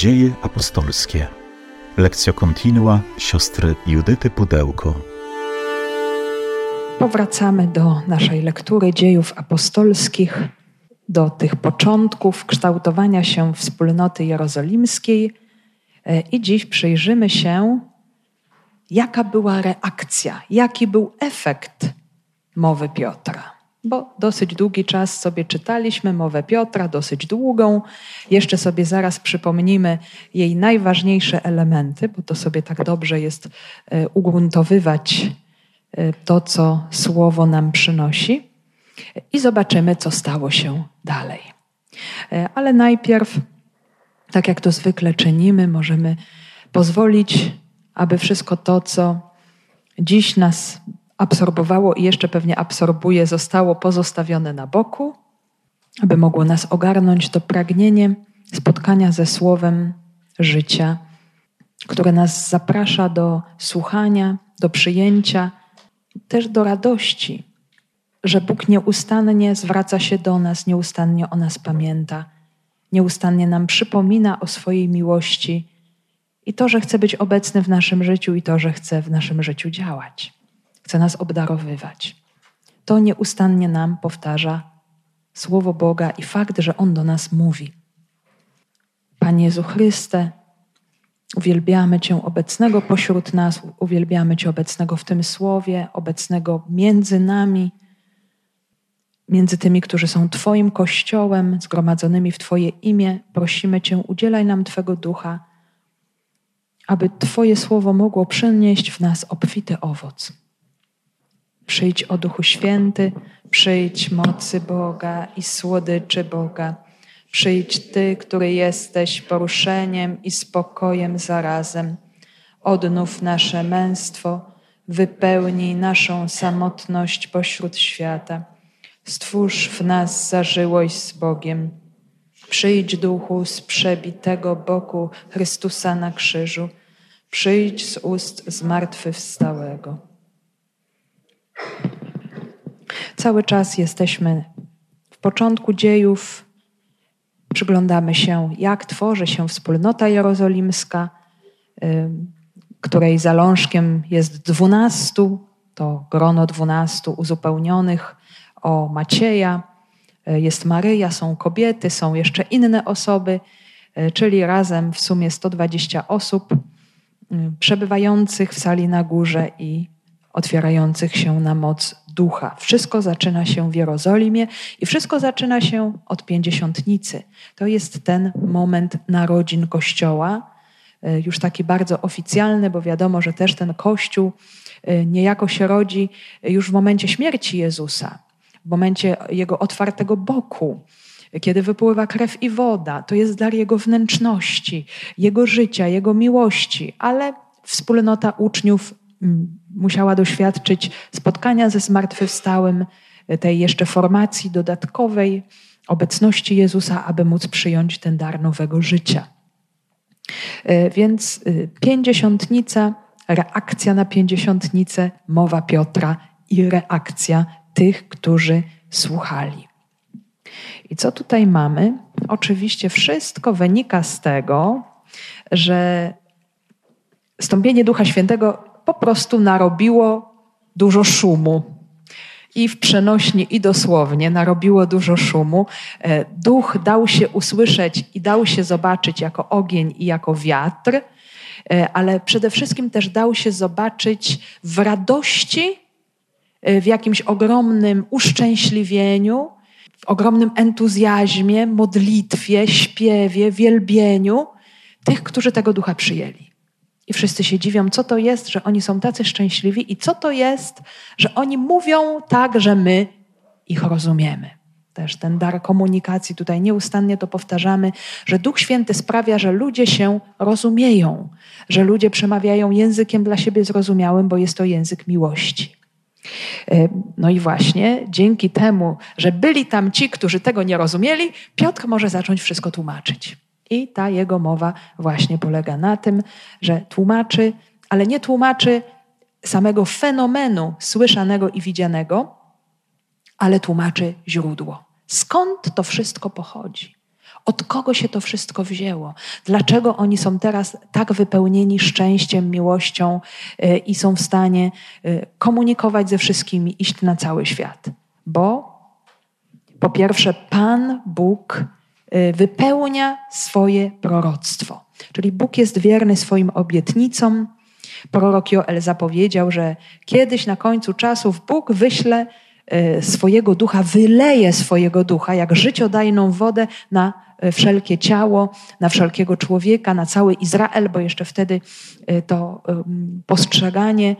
Dzieje apostolskie. Lekcja kontinua siostry Judyty Pudełko. Powracamy do naszej lektury dziejów apostolskich, do tych początków kształtowania się wspólnoty jerozolimskiej e, i dziś przyjrzymy się, jaka była reakcja, jaki był efekt mowy Piotra bo dosyć długi czas sobie czytaliśmy mowę Piotra, dosyć długą. Jeszcze sobie zaraz przypomnimy jej najważniejsze elementy, bo to sobie tak dobrze jest e, ugruntowywać e, to, co słowo nam przynosi. I zobaczymy, co stało się dalej. E, ale najpierw, tak jak to zwykle czynimy, możemy pozwolić, aby wszystko to, co dziś nas absorbowało i jeszcze pewnie absorbuje, zostało pozostawione na boku, aby mogło nas ogarnąć to pragnienie spotkania ze Słowem życia, które nas zaprasza do słuchania, do przyjęcia, też do radości, że Bóg nieustannie zwraca się do nas, nieustannie o nas pamięta, nieustannie nam przypomina o swojej miłości i to, że chce być obecny w naszym życiu i to, że chce w naszym życiu działać chce nas obdarowywać. To nieustannie nam powtarza Słowo Boga i fakt, że On do nas mówi. Panie Jezu Chryste, uwielbiamy Cię obecnego pośród nas, uwielbiamy Cię obecnego w tym Słowie, obecnego między nami, między tymi, którzy są Twoim Kościołem, zgromadzonymi w Twoje imię. Prosimy Cię, udzielaj nam Twego ducha, aby Twoje Słowo mogło przynieść w nas obfity owoc. Przyjdź o Duchu Święty, przyjdź mocy Boga i słodyczy Boga. Przyjdź Ty, który jesteś poruszeniem i spokojem zarazem. Odnów nasze męstwo, wypełnij naszą samotność pośród świata. Stwórz w nas zażyłość z Bogiem. Przyjdź duchu z przebitego boku Chrystusa na krzyżu. Przyjdź z ust zmartwychwstałego. Cały czas jesteśmy w początku dziejów, przyglądamy się, jak tworzy się wspólnota jerozolimska, której zalążkiem jest dwunastu, to grono dwunastu uzupełnionych o Macieja, e, jest Maryja, są kobiety, są jeszcze inne osoby, e, czyli razem w sumie 120 osób przebywających w sali na górze i otwierających się na moc ducha. Wszystko zaczyna się w Jerozolimie i wszystko zaczyna się od pięćdziesiątnicy. To jest ten moment narodzin Kościoła, e, już taki bardzo oficjalny, bo wiadomo, że też ten Kościół e, niejako się rodzi już w momencie śmierci Jezusa, w momencie Jego otwartego boku, kiedy wypływa krew i woda. To jest dar Jego wnętrzności, Jego życia, Jego miłości, ale wspólnota uczniów musiała doświadczyć spotkania ze zmartwychwstałym, tej jeszcze formacji dodatkowej, obecności Jezusa, aby móc przyjąć ten dar nowego życia. E, więc e, pięćdziesiątnica, reakcja na pięćdziesiątnicę, mowa Piotra i reakcja tych, którzy słuchali. I co tutaj mamy? Oczywiście wszystko wynika z tego, że stąpienie Ducha Świętego po prostu narobiło dużo szumu. I w przenośni, i dosłownie narobiło dużo szumu. E, duch dał się usłyszeć i dał się zobaczyć jako ogień i jako wiatr, e, ale przede wszystkim też dał się zobaczyć w radości, e, w jakimś ogromnym uszczęśliwieniu, w ogromnym entuzjazmie, modlitwie, śpiewie, wielbieniu tych, którzy tego ducha przyjęli. I wszyscy się dziwią, co to jest, że oni są tacy szczęśliwi i co to jest, że oni mówią tak, że my ich rozumiemy. Też ten dar komunikacji, tutaj nieustannie to powtarzamy, że Duch Święty sprawia, że ludzie się rozumieją, że ludzie przemawiają językiem dla siebie zrozumiałym, bo jest to język miłości. E, no i właśnie dzięki temu, że byli tam ci, którzy tego nie rozumieli, Piotr może zacząć wszystko tłumaczyć. I ta jego mowa właśnie polega na tym, że tłumaczy, ale nie tłumaczy samego fenomenu słyszanego i widzianego, ale tłumaczy źródło. Skąd to wszystko pochodzi? Od kogo się to wszystko wzięło? Dlaczego oni są teraz tak wypełnieni szczęściem, miłością y, i są w stanie y, komunikować ze wszystkimi, iść na cały świat? Bo po pierwsze, Pan Bóg wypełnia swoje proroctwo. Czyli Bóg jest wierny swoim obietnicom. Prorok Joel zapowiedział, że kiedyś na końcu czasów Bóg wyśle swojego ducha, wyleje swojego ducha, jak życiodajną wodę na E, wszelkie ciało, na wszelkiego człowieka, na cały Izrael, bo jeszcze wtedy to postrzeganie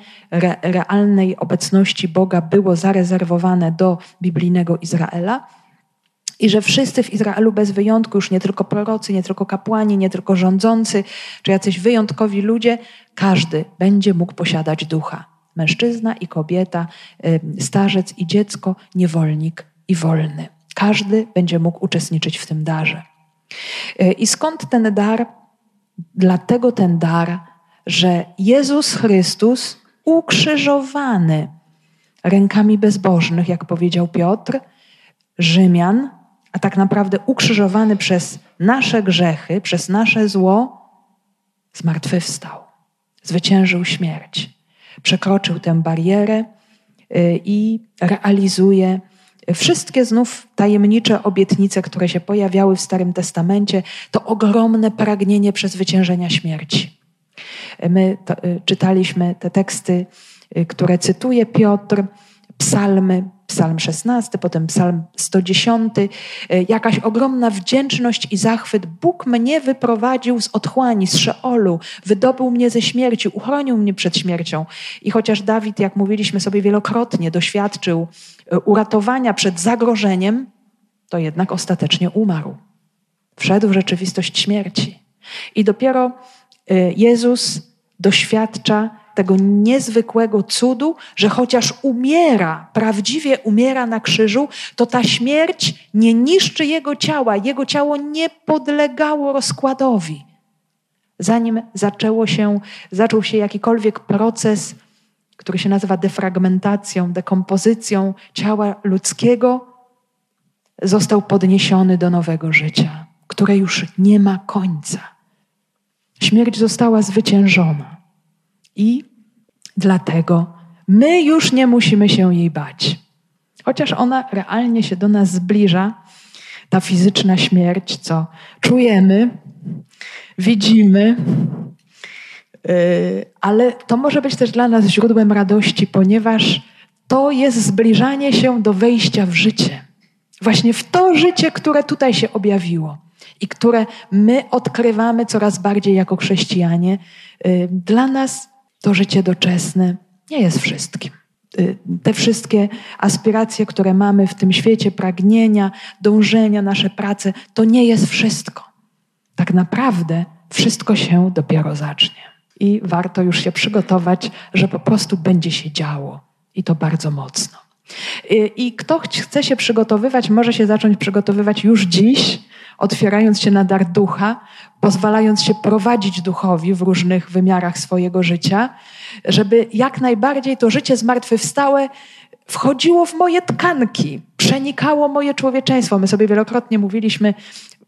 realnej obecności Boga było zarezerwowane do biblijnego Izraela. I że wszyscy w Izraelu bez wyjątku, już nie tylko prorocy, nie tylko kapłani, nie tylko rządzący, czy jacyś wyjątkowi ludzie, każdy będzie mógł posiadać ducha. Mężczyzna i kobieta, starzec i dziecko, niewolnik i wolny. Każdy będzie mógł uczestniczyć w tym darze. E, I skąd ten dar? Dlatego ten dar, że Jezus Chrystus ukrzyżowany rękami bezbożnych, jak powiedział Piotr, Rzymian, a tak naprawdę ukrzyżowany przez nasze grzechy, przez nasze zło, zmartwychwstał, zwyciężył śmierć, przekroczył tę barierę e, i realizuje Wszystkie znów tajemnicze obietnice, które się pojawiały w Starym Testamencie, to ogromne pragnienie przezwyciężenia śmierci. My to, y, czytaliśmy te teksty, y, które cytuje Piotr, psalmy, psalm 16, potem psalm 110, y, jakaś ogromna wdzięczność i zachwyt. Bóg mnie wyprowadził z otchłani, z Szeolu, wydobył mnie ze śmierci, uchronił mnie przed śmiercią. I chociaż Dawid, jak mówiliśmy sobie wielokrotnie, doświadczył y, uratowania przed zagrożeniem, to jednak ostatecznie umarł. Wszedł w rzeczywistość śmierci. I dopiero y, Jezus doświadcza tego niezwykłego cudu, że chociaż umiera, prawdziwie umiera na krzyżu, to ta śmierć nie niszczy jego ciała, jego ciało nie podlegało rozkładowi. Zanim zaczęło się, zaczął się jakikolwiek proces, który się nazywa defragmentacją, dekompozycją ciała ludzkiego, został podniesiony do nowego życia, które już nie ma końca. Śmierć została zwyciężona. I dlatego my już nie musimy się jej bać. Chociaż ona realnie się do nas zbliża, ta fizyczna śmierć, co czujemy, widzimy, yy, ale to może być też dla nas źródłem radości, ponieważ to jest zbliżanie się do wejścia w życie. Właśnie w to życie, które tutaj się objawiło i które my odkrywamy coraz bardziej jako chrześcijanie. Yy, dla nas to życie doczesne nie jest wszystkim. Y, te wszystkie aspiracje, które mamy w tym świecie, pragnienia, dążenia, nasze prace, to nie jest wszystko. Tak naprawdę wszystko się dopiero zacznie. I warto już się przygotować, że po prostu będzie się działo. I to bardzo mocno. Y, I kto chce się przygotowywać, może się zacząć przygotowywać już dziś, otwierając się na dar ducha, pozwalając się prowadzić duchowi w różnych wymiarach swojego życia, żeby jak najbardziej to życie zmartwychwstałe wchodziło w moje tkanki, przenikało moje człowieczeństwo. My sobie wielokrotnie mówiliśmy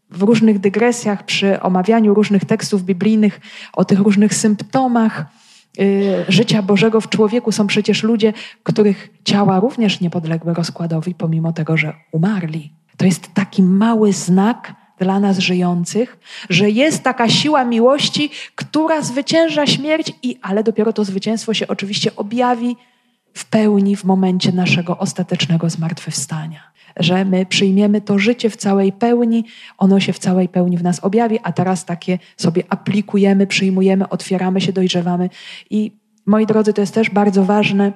w różnych dygresjach przy omawianiu różnych tekstów biblijnych o tych różnych symptomach życia Bożego w człowieku. Są przecież ludzie, których ciała również nie podległy rozkładowi, pomimo tego, że umarli. To jest taki mały znak, dla nas żyjących, że jest taka siła miłości, która zwycięża śmierć, i, ale dopiero to zwycięstwo się oczywiście objawi w pełni w momencie naszego ostatecznego zmartwychwstania. Że my przyjmiemy to życie w całej pełni, ono się w całej pełni w nas objawi, a teraz takie sobie aplikujemy, przyjmujemy, otwieramy się, dojrzewamy. I moi drodzy, to jest też bardzo ważne,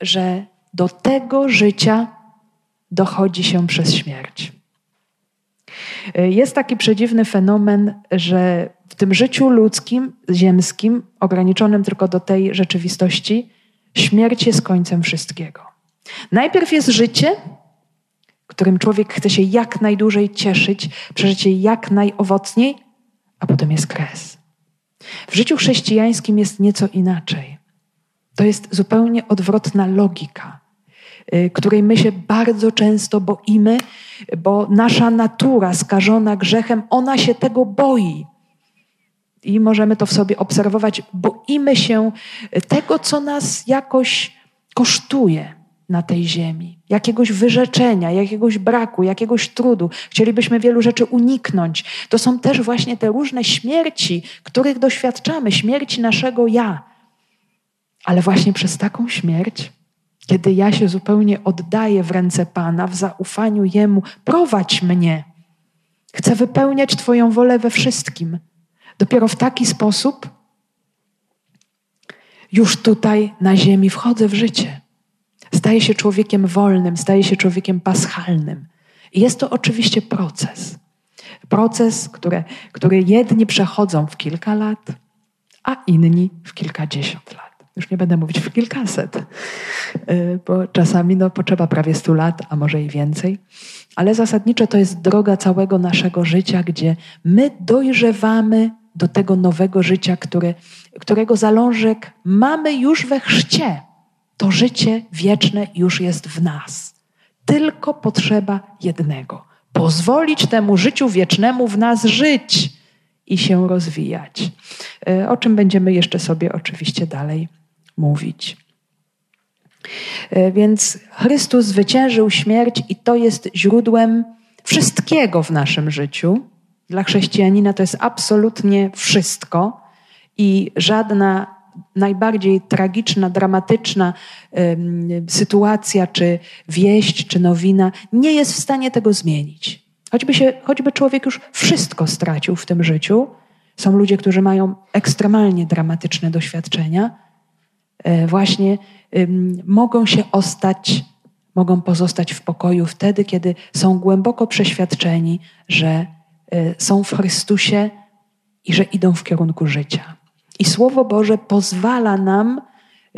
że do tego życia dochodzi się przez śmierć. Jest taki przedziwny fenomen, że w tym życiu ludzkim, ziemskim, ograniczonym tylko do tej rzeczywistości, śmierć jest końcem wszystkiego. Najpierw jest życie, którym człowiek chce się jak najdłużej cieszyć, przeżyć je jak najowocniej, a potem jest kres. W życiu chrześcijańskim jest nieco inaczej. To jest zupełnie odwrotna logika. y, której my się bardzo często boimy, bo nasza natura skażona grzechem, ona się tego boi. I możemy to w sobie obserwować. Boimy się tego, co nas jakoś kosztuje na tej ziemi, jakiegoś wyrzeczenia, jakiegoś braku, jakiegoś trudu. Chcielibyśmy wielu rzeczy uniknąć. To są też właśnie te różne śmierci, których doświadczamy, śmierci naszego ja. Ale właśnie przez taką śmierć, kiedy ja się zupełnie oddaję w ręce Pana, w zaufaniu Jemu, prowadź mnie. Chcę wypełniać Twoją wolę we wszystkim. Dopiero w taki sposób już tutaj na ziemi wchodzę w życie. Staje się człowiekiem wolnym, staje się człowiekiem paschalnym. I jest to oczywiście proces. Proces, który, który jedni przechodzą w kilka lat, a inni w kilkadziesiąt lat. Już nie będę mówić w kilkaset, y, bo czasami no, potrzeba prawie stu lat, a może i więcej. Ale zasadniczo to jest droga całego naszego życia, gdzie my dojrzewamy do tego nowego życia, które, którego zalążek mamy już we chrzcie. To życie wieczne już jest w nas. Tylko potrzeba jednego: pozwolić temu życiu wiecznemu w nas żyć i się rozwijać. E, o czym będziemy jeszcze sobie oczywiście dalej mówić. E, więc Chrystus zwyciężył śmierć i to jest źródłem wszystkiego w naszym życiu. Dla chrześcijanina to jest absolutnie wszystko i żadna najbardziej tragiczna, dramatyczna sytuacja, czy wieść, czy nowina nie jest w stanie tego zmienić. Choćby, się, choćby człowiek już wszystko stracił w tym życiu, są ludzie, którzy mają ekstremalnie dramatyczne doświadczenia, e, właśnie mogą się ostać, mogą pozostać w pokoju wtedy, kiedy są głęboko przeświadczeni, że e, są w Chrystusie i że idą w kierunku życia. I Słowo Boże pozwala nam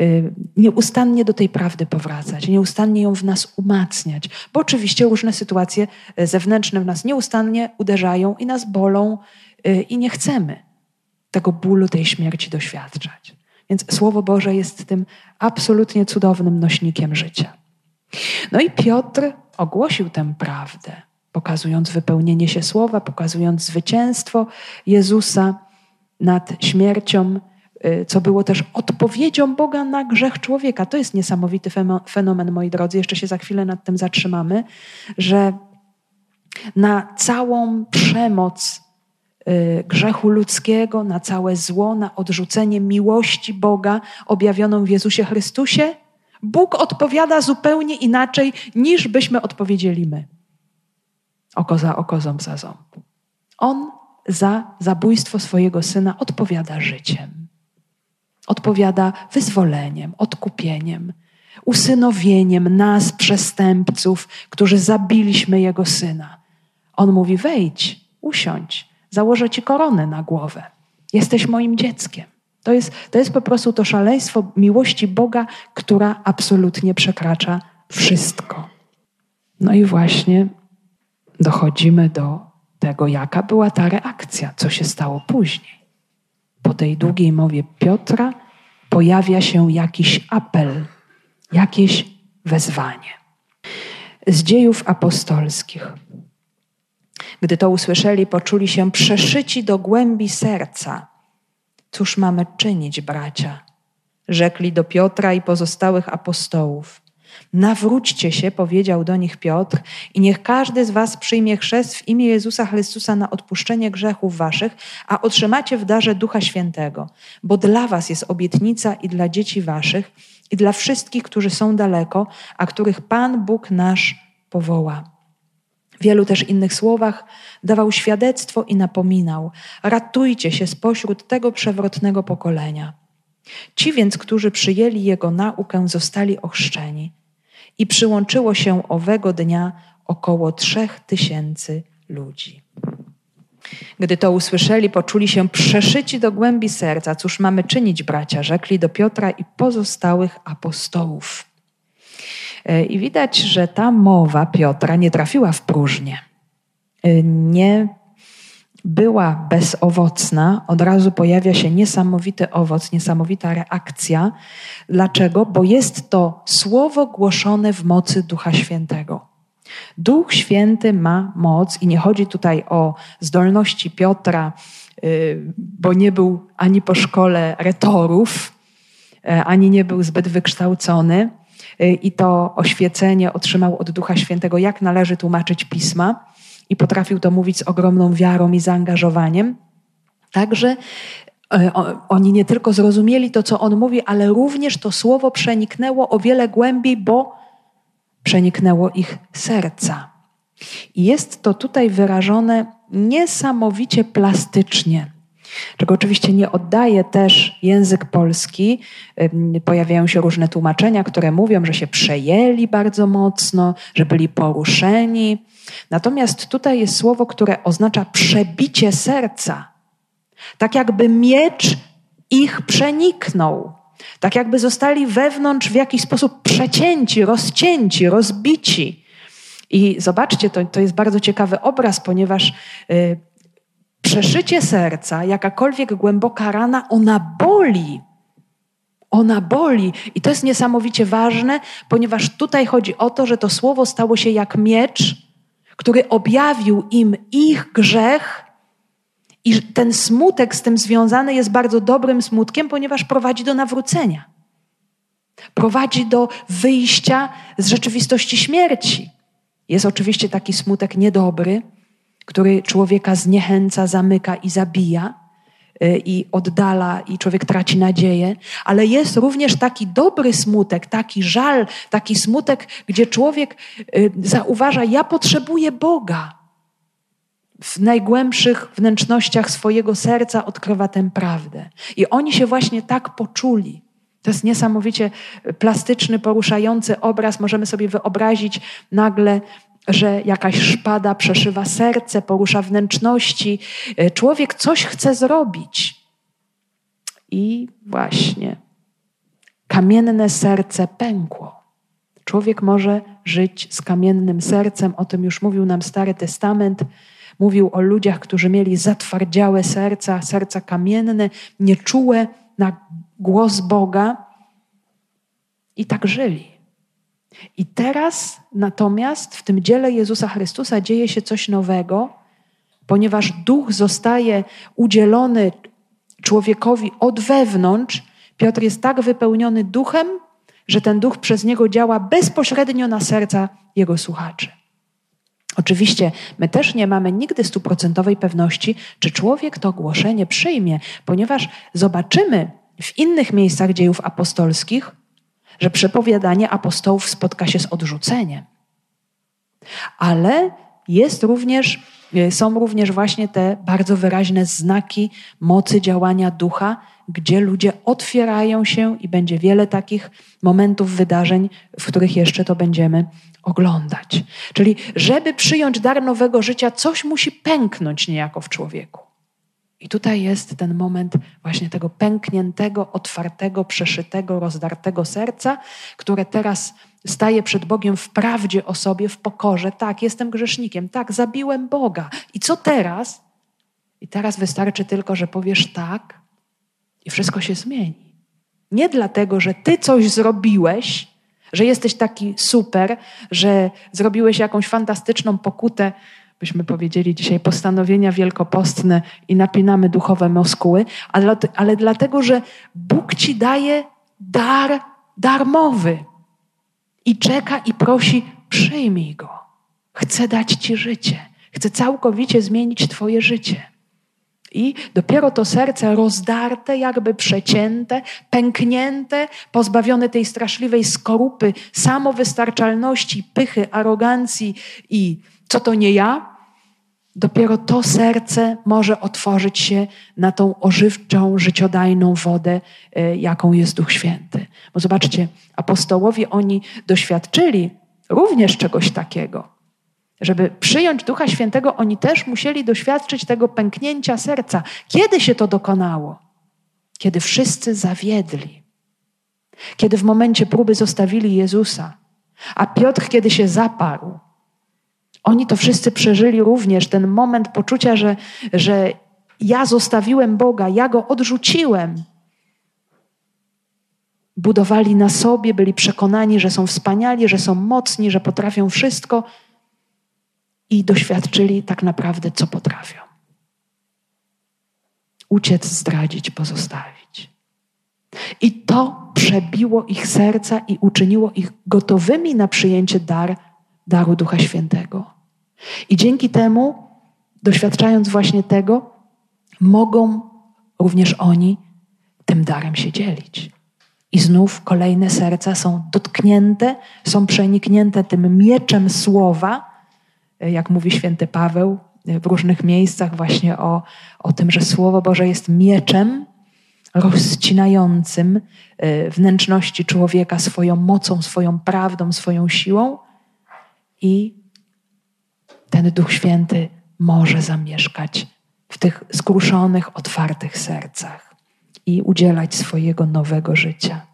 y, nieustannie do tej prawdy powracać, nieustannie ją w nas umacniać, bo oczywiście różne sytuacje y, zewnętrzne w nas nieustannie uderzają i nas bolą y, i nie chcemy tego bólu, tej śmierci doświadczać. Więc Słowo Boże jest tym absolutnie cudownym nośnikiem życia. No i Piotr ogłosił tę prawdę, pokazując wypełnienie się Słowa, pokazując zwycięstwo Jezusa nad śmiercią, y, co było też odpowiedzią Boga na grzech człowieka. To jest niesamowity fenomen, moi drodzy. Jeszcze się za chwilę nad tym zatrzymamy, że na całą przemoc y, grzechu ludzkiego, na całe zło, na odrzucenie miłości Boga objawioną w Jezusie Chrystusie, Bóg odpowiada zupełnie inaczej, niż byśmy odpowiedzieli my. Oko za oko, ząb za ząb. On za zabójstwo swojego syna odpowiada życiem. Odpowiada wyzwoleniem, odkupieniem, usynowieniem nas, przestępców, którzy zabiliśmy jego syna. On mówi: wejdź, usiądź, założę ci koronę na głowę. Jesteś moim dzieckiem. To jest, to jest po prostu to szaleństwo miłości Boga, która absolutnie przekracza wszystko. No i właśnie dochodzimy do tego, jaka była ta reakcja, co się stało później. Po tej długiej mowie Piotra pojawia się jakiś apel, jakieś wezwanie. Z dziejów apostolskich. Gdy to usłyszeli, poczuli się przeszyci do głębi serca. Cóż mamy czynić, bracia? Rzekli do Piotra i pozostałych apostołów. Nawróćcie się, powiedział do nich Piotr, i niech każdy z was przyjmie chrzest w imię Jezusa Chrystusa na odpuszczenie grzechów waszych, a otrzymacie w darze Ducha Świętego, bo dla was jest obietnica i dla dzieci waszych, i dla wszystkich, którzy są daleko, a których Pan Bóg nasz powoła. W wielu też innych słowach dawał świadectwo i napominał: ratujcie się spośród tego przewrotnego pokolenia. Ci więc, którzy przyjęli jego naukę, zostali ochrzczeni i przyłączyło się owego dnia około trzech tysięcy ludzi. Gdy to usłyszeli, poczuli się przeszyci do głębi serca. Cóż mamy czynić, bracia? Rzekli do Piotra i pozostałych apostołów. E, I widać, że ta mowa Piotra nie trafiła w próżnię. E, nie, była bezowocna, od razu pojawia się niesamowity owoc, niesamowita reakcja. Dlaczego? Bo jest to słowo głoszone w mocy Ducha Świętego. Duch Święty ma moc i nie chodzi tutaj o zdolności Piotra, y, bo nie był ani po szkole retorów, y, ani nie był zbyt wykształcony y, i to oświecenie otrzymał od Ducha Świętego, jak należy tłumaczyć pisma i potrafił to mówić z ogromną wiarą i zaangażowaniem. Także oni nie tylko zrozumieli to, co on mówi, ale również to słowo przeniknęło o wiele głębiej, bo przeniknęło ich serca. I jest to tutaj wyrażone niesamowicie plastycznie, czego oczywiście nie oddaje też język polski. Pojawiają się różne tłumaczenia, które mówią, że się przejęli bardzo mocno, że byli poruszeni. Natomiast tutaj jest słowo, które oznacza przebicie serca. Tak jakby miecz ich przeniknął. Tak jakby zostali wewnątrz w jakiś sposób przecięci, rozcięci, rozbici. I zobaczcie, to, to jest bardzo ciekawy obraz, ponieważ y, przeszycie serca, jakakolwiek głęboka rana, ona boli. Ona boli. I to jest niesamowicie ważne, ponieważ tutaj chodzi o to, że to słowo stało się jak miecz, który objawił im ich grzech i ten smutek z tym związany jest bardzo dobrym smutkiem, ponieważ prowadzi do nawrócenia. Prowadzi do wyjścia z rzeczywistości śmierci. Jest oczywiście taki smutek niedobry, który człowieka zniechęca, zamyka i zabija y, i oddala, i człowiek traci nadzieję, ale jest również taki dobry smutek, taki żal, taki smutek, gdzie człowiek y, zauważa: Ja potrzebuję Boga w najgłębszych wnętrznościach swojego serca odkrywa tę prawdę. I oni się właśnie tak poczuli. To jest niesamowicie plastyczny, poruszający obraz. Możemy sobie wyobrazić nagle, że jakaś szpada przeszywa serce, porusza wnętrzności. Człowiek coś chce zrobić. I właśnie kamienne serce pękło. Człowiek może żyć z kamiennym sercem, o tym już mówił nam Stary Testament. Mówił o ludziach, którzy mieli zatwardziałe serca, serca kamienne, nieczułe na głos Boga i tak żyli. I teraz natomiast w tym dziele Jezusa Chrystusa dzieje się coś nowego, ponieważ duch zostaje udzielony człowiekowi od wewnątrz. Piotr jest tak wypełniony duchem, że ten duch przez niego działa bezpośrednio na serca jego słuchaczy. Oczywiście my też nie mamy nigdy stuprocentowej pewności, czy człowiek to głoszenie przyjmie, ponieważ zobaczymy w innych miejscach dziejów apostolskich, że przepowiadanie apostołów spotka się z odrzuceniem. Ale jest również, są również właśnie te bardzo wyraźne znaki mocy działania ducha, gdzie ludzie otwierają się i będzie wiele takich momentów, wydarzeń, w których jeszcze to będziemy oglądać. Czyli, żeby przyjąć dar nowego życia, coś musi pęknąć niejako w człowieku. I tutaj jest ten moment właśnie tego pękniętego, otwartego, przeszytego, rozdartego serca, które teraz staje przed Bogiem w prawdzie o sobie, w pokorze. Tak, jestem grzesznikiem, tak, zabiłem Boga. I co teraz? I teraz wystarczy tylko, że powiesz tak i wszystko się zmieni. Nie dlatego, że ty coś zrobiłeś, że jesteś taki super, że zrobiłeś jakąś fantastyczną pokutę, byśmy powiedzieli dzisiaj postanowienia wielkopostne i napinamy duchowe muskuły, ale, ale dlatego, że Bóg ci daje dar darmowy i czeka i prosi, przyjmij go. Chce dać ci życie. Chce całkowicie zmienić twoje życie. I dopiero to serce rozdarte, jakby przecięte, pęknięte, pozbawione tej straszliwej skorupy, samowystarczalności, pychy, arogancji i co to nie ja, dopiero to serce może otworzyć się na tą ożywczą, życiodajną wodę, e, jaką jest Duch Święty. Bo zobaczcie, apostołowie oni doświadczyli również czegoś takiego. Żeby przyjąć Ducha Świętego, oni też musieli doświadczyć tego pęknięcia serca. Kiedy się to dokonało? Kiedy wszyscy zawiedli. Kiedy w momencie próby zostawili Jezusa. A Piotr, kiedy się zaparł, Oni to wszyscy przeżyli również, ten moment poczucia, że, że ja zostawiłem Boga, ja go odrzuciłem. Budowali na sobie, byli przekonani, że są wspaniali, że są mocni, że potrafią wszystko i doświadczyli tak naprawdę, co potrafią. Uciec, zdradzić, pozostawić. I to przebiło ich serca i uczyniło ich gotowymi na przyjęcie dar, daru Ducha Świętego. I dzięki temu, doświadczając właśnie tego, mogą również oni tym darem się dzielić. I znów kolejne serca są dotknięte, są przeniknięte tym mieczem słowa, jak mówi święty Paweł w różnych miejscach, właśnie o, o tym, że Słowo Boże jest mieczem rozcinającym e, wnętrzności człowieka swoją mocą, swoją prawdą, swoją siłą i ten Duch Święty może zamieszkać w tych skruszonych, otwartych sercach i udzielać swojego nowego życia.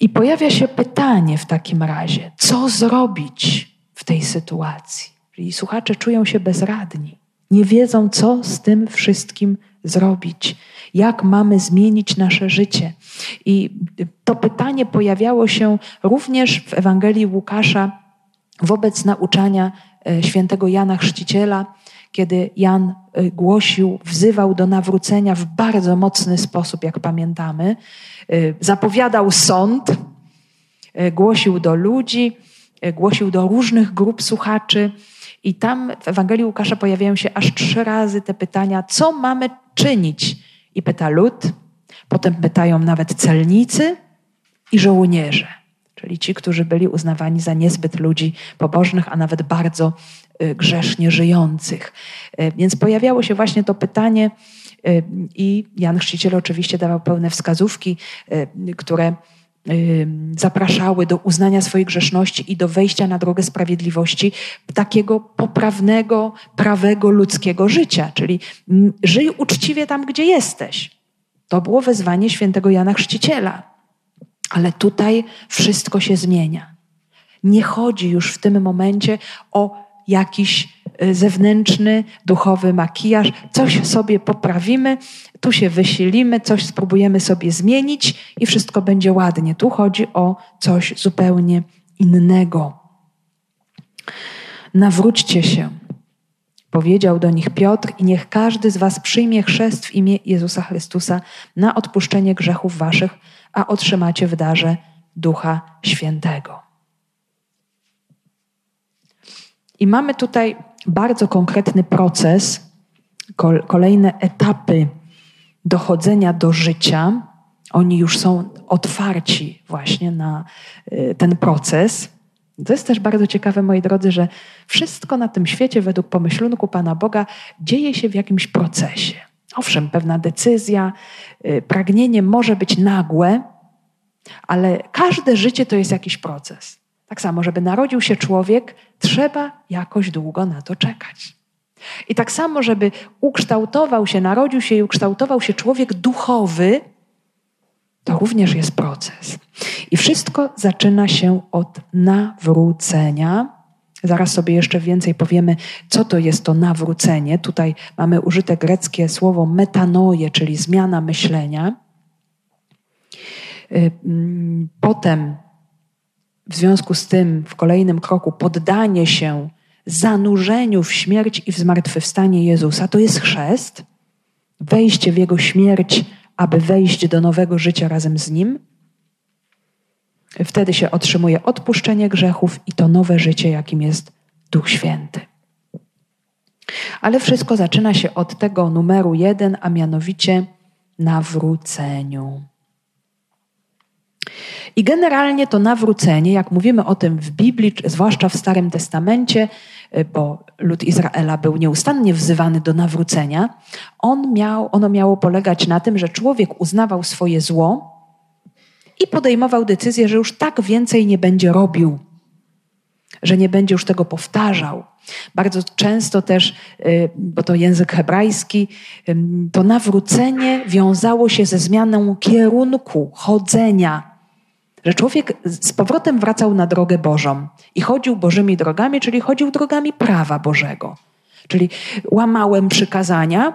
I pojawia się pytanie w takim razie, co zrobić w tej sytuacji? Czyli słuchacze czują się bezradni, nie wiedzą, co z tym wszystkim zrobić, jak mamy zmienić nasze życie. I to pytanie pojawiało się również w Ewangelii Łukasza wobec nauczania e, świętego Jana Chrzciciela, kiedy Jan e, głosił, wzywał do nawrócenia w bardzo mocny sposób, jak pamiętamy. E, zapowiadał sąd, głosił do ludzi, głosił do różnych grup słuchaczy. I tam w Ewangelii Łukasza pojawiają się aż trzy razy te pytania, co mamy czynić? I pyta lud, potem pytają nawet celnicy i żołnierze czyli ci, którzy byli uznawani za niezbyt ludzi pobożnych, a nawet bardzo y, grzesznie żyjących. Y, więc pojawiało się właśnie to pytanie, y, i Jan Chrzciciel oczywiście dawał pełne wskazówki, które zapraszały do uznania swojej grzeszności i do wejścia na drogę sprawiedliwości takiego poprawnego, prawego ludzkiego życia, czyli żyj uczciwie tam, gdzie jesteś. To było wezwanie świętego Jana Chrzciciela. Ale tutaj wszystko się zmienia. Nie chodzi już w tym momencie o jakiś y, zewnętrzny, duchowy makijaż. Coś sobie poprawimy, tu się wysilimy, coś spróbujemy sobie zmienić i wszystko będzie ładnie. Tu chodzi o coś zupełnie innego. Nawróćcie się, powiedział do nich Piotr, i niech każdy z was przyjmie chrzest w imię Jezusa Chrystusa na odpuszczenie grzechów waszych a otrzymacie w darze Ducha Świętego. I mamy tutaj bardzo konkretny proces, kolejne etapy dochodzenia do życia. Oni już są otwarci właśnie na y, ten proces. To jest też bardzo ciekawe, moi drodzy, że wszystko na tym świecie, według pomyślunku Pana Boga, dzieje się w jakimś procesie. Owszem, pewna decyzja, y, pragnienie może być nagłe, ale każde życie to jest jakiś proces. Tak samo, żeby narodził się człowiek, trzeba jakoś długo na to czekać. I tak samo, żeby ukształtował się, narodził się i ukształtował się człowiek duchowy, to również jest proces. I wszystko zaczyna się od nawrócenia. Zaraz sobie jeszcze więcej powiemy, co to jest to nawrócenie. Tutaj mamy użyte greckie słowo metanoje, czyli zmiana myślenia. Y, mm, potem, w związku z tym, w kolejnym kroku, poddanie się zanurzeniu w śmierć i w zmartwychwstanie Jezusa, to jest chrzest, wejście w Jego śmierć, aby wejść do nowego życia razem z Nim. Wtedy się otrzymuje odpuszczenie grzechów i to nowe życie, jakim jest Duch Święty. Ale wszystko zaczyna się od tego numeru jeden, a mianowicie nawróceniu. I generalnie to nawrócenie, jak mówimy o tym w Biblii, zwłaszcza w Starym Testamencie, y, bo lud Izraela był nieustannie wzywany do nawrócenia, on miał, ono miało polegać na tym, że człowiek uznawał swoje zło i podejmował decyzję, że już tak więcej nie będzie robił, że nie będzie już tego powtarzał. Bardzo często też, y, bo to język hebrajski, to nawrócenie wiązało się ze zmianą kierunku chodzenia że człowiek z powrotem wracał na drogę Bożą i chodził Bożymi drogami, czyli chodził drogami prawa Bożego. Czyli łamałem przykazania,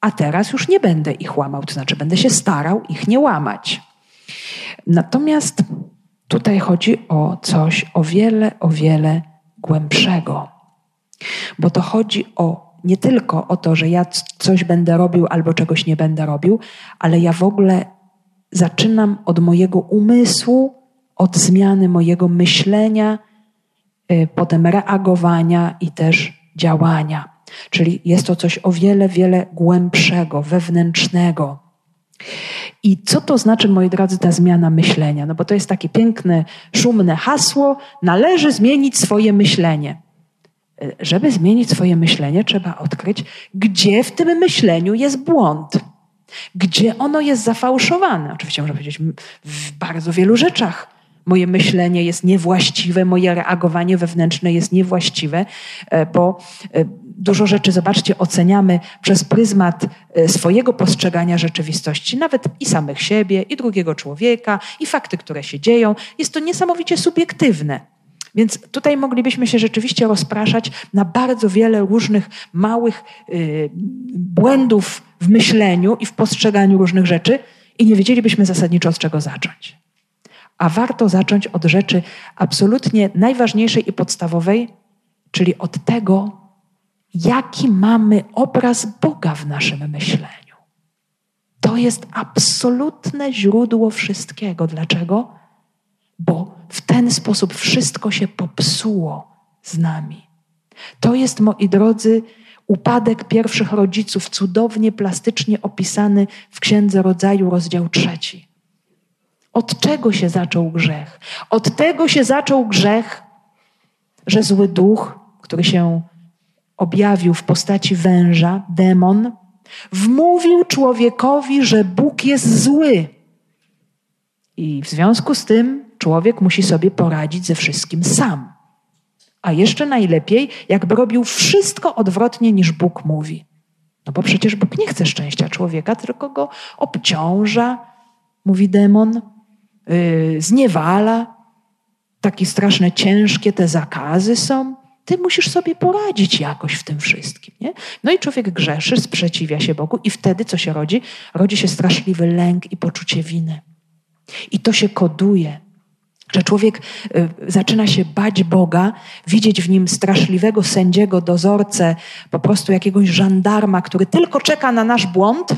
a teraz już nie będę ich łamał, to znaczy będę się starał ich nie łamać. Natomiast tutaj chodzi o coś o wiele, o wiele głębszego, bo to chodzi o nie tylko o to, że ja coś będę robił albo czegoś nie będę robił, ale ja w ogóle zaczynam od mojego umysłu, od zmiany mojego myślenia, y, potem reagowania i też działania. Czyli jest to coś o wiele, wiele głębszego, wewnętrznego. I co to znaczy, moi drodzy, ta zmiana myślenia? No bo to jest takie piękne, szumne hasło: należy zmienić swoje myślenie. Y, żeby zmienić swoje myślenie, trzeba odkryć, gdzie w tym myśleniu jest błąd. Gdzie ono jest zafałszowane? Oczywiście można powiedzieć w bardzo wielu rzeczach. Moje myślenie jest niewłaściwe, moje reagowanie wewnętrzne jest niewłaściwe, e, bo e, dużo rzeczy, zobaczcie, oceniamy przez pryzmat e, swojego postrzegania rzeczywistości, nawet i samych siebie, i drugiego człowieka, i fakty, które się dzieją. Jest to niesamowicie subiektywne. Więc tutaj moglibyśmy się rzeczywiście rozpraszać na bardzo wiele różnych małych yy, błędów w myśleniu i w postrzeganiu różnych rzeczy i nie wiedzielibyśmy zasadniczo od czego zacząć. A warto zacząć od rzeczy absolutnie najważniejszej i podstawowej, czyli od tego, jaki mamy obraz Boga w naszym myśleniu. To jest absolutne źródło wszystkiego. Dlaczego? Bo w ten sposób wszystko się popsuło z nami. To jest, moi drodzy, upadek pierwszych rodziców, cudownie, plastycznie opisany w Księdze Rodzaju, rozdział trzeci. Od czego się zaczął grzech? Od tego się zaczął grzech, że zły duch, który się objawił w postaci węża, demon, wmówił człowiekowi, że Bóg jest zły. I w związku z tym człowiek musi sobie poradzić ze wszystkim sam. A jeszcze najlepiej, jakby robił wszystko odwrotnie niż Bóg mówi. No bo przecież Bóg nie chce szczęścia człowieka, tylko go obciąża, mówi demon, yy, zniewala. Takie straszne, ciężkie te zakazy są. Ty musisz sobie poradzić jakoś w tym wszystkim. Nie? No i człowiek grzeszy, sprzeciwia się Bogu, i wtedy co się rodzi? Rodzi się straszliwy lęk i poczucie winy. I to się koduje że człowiek y, zaczyna się bać Boga, widzieć w nim straszliwego sędziego, dozorcę, po prostu jakiegoś żandarma, który tylko czeka na nasz błąd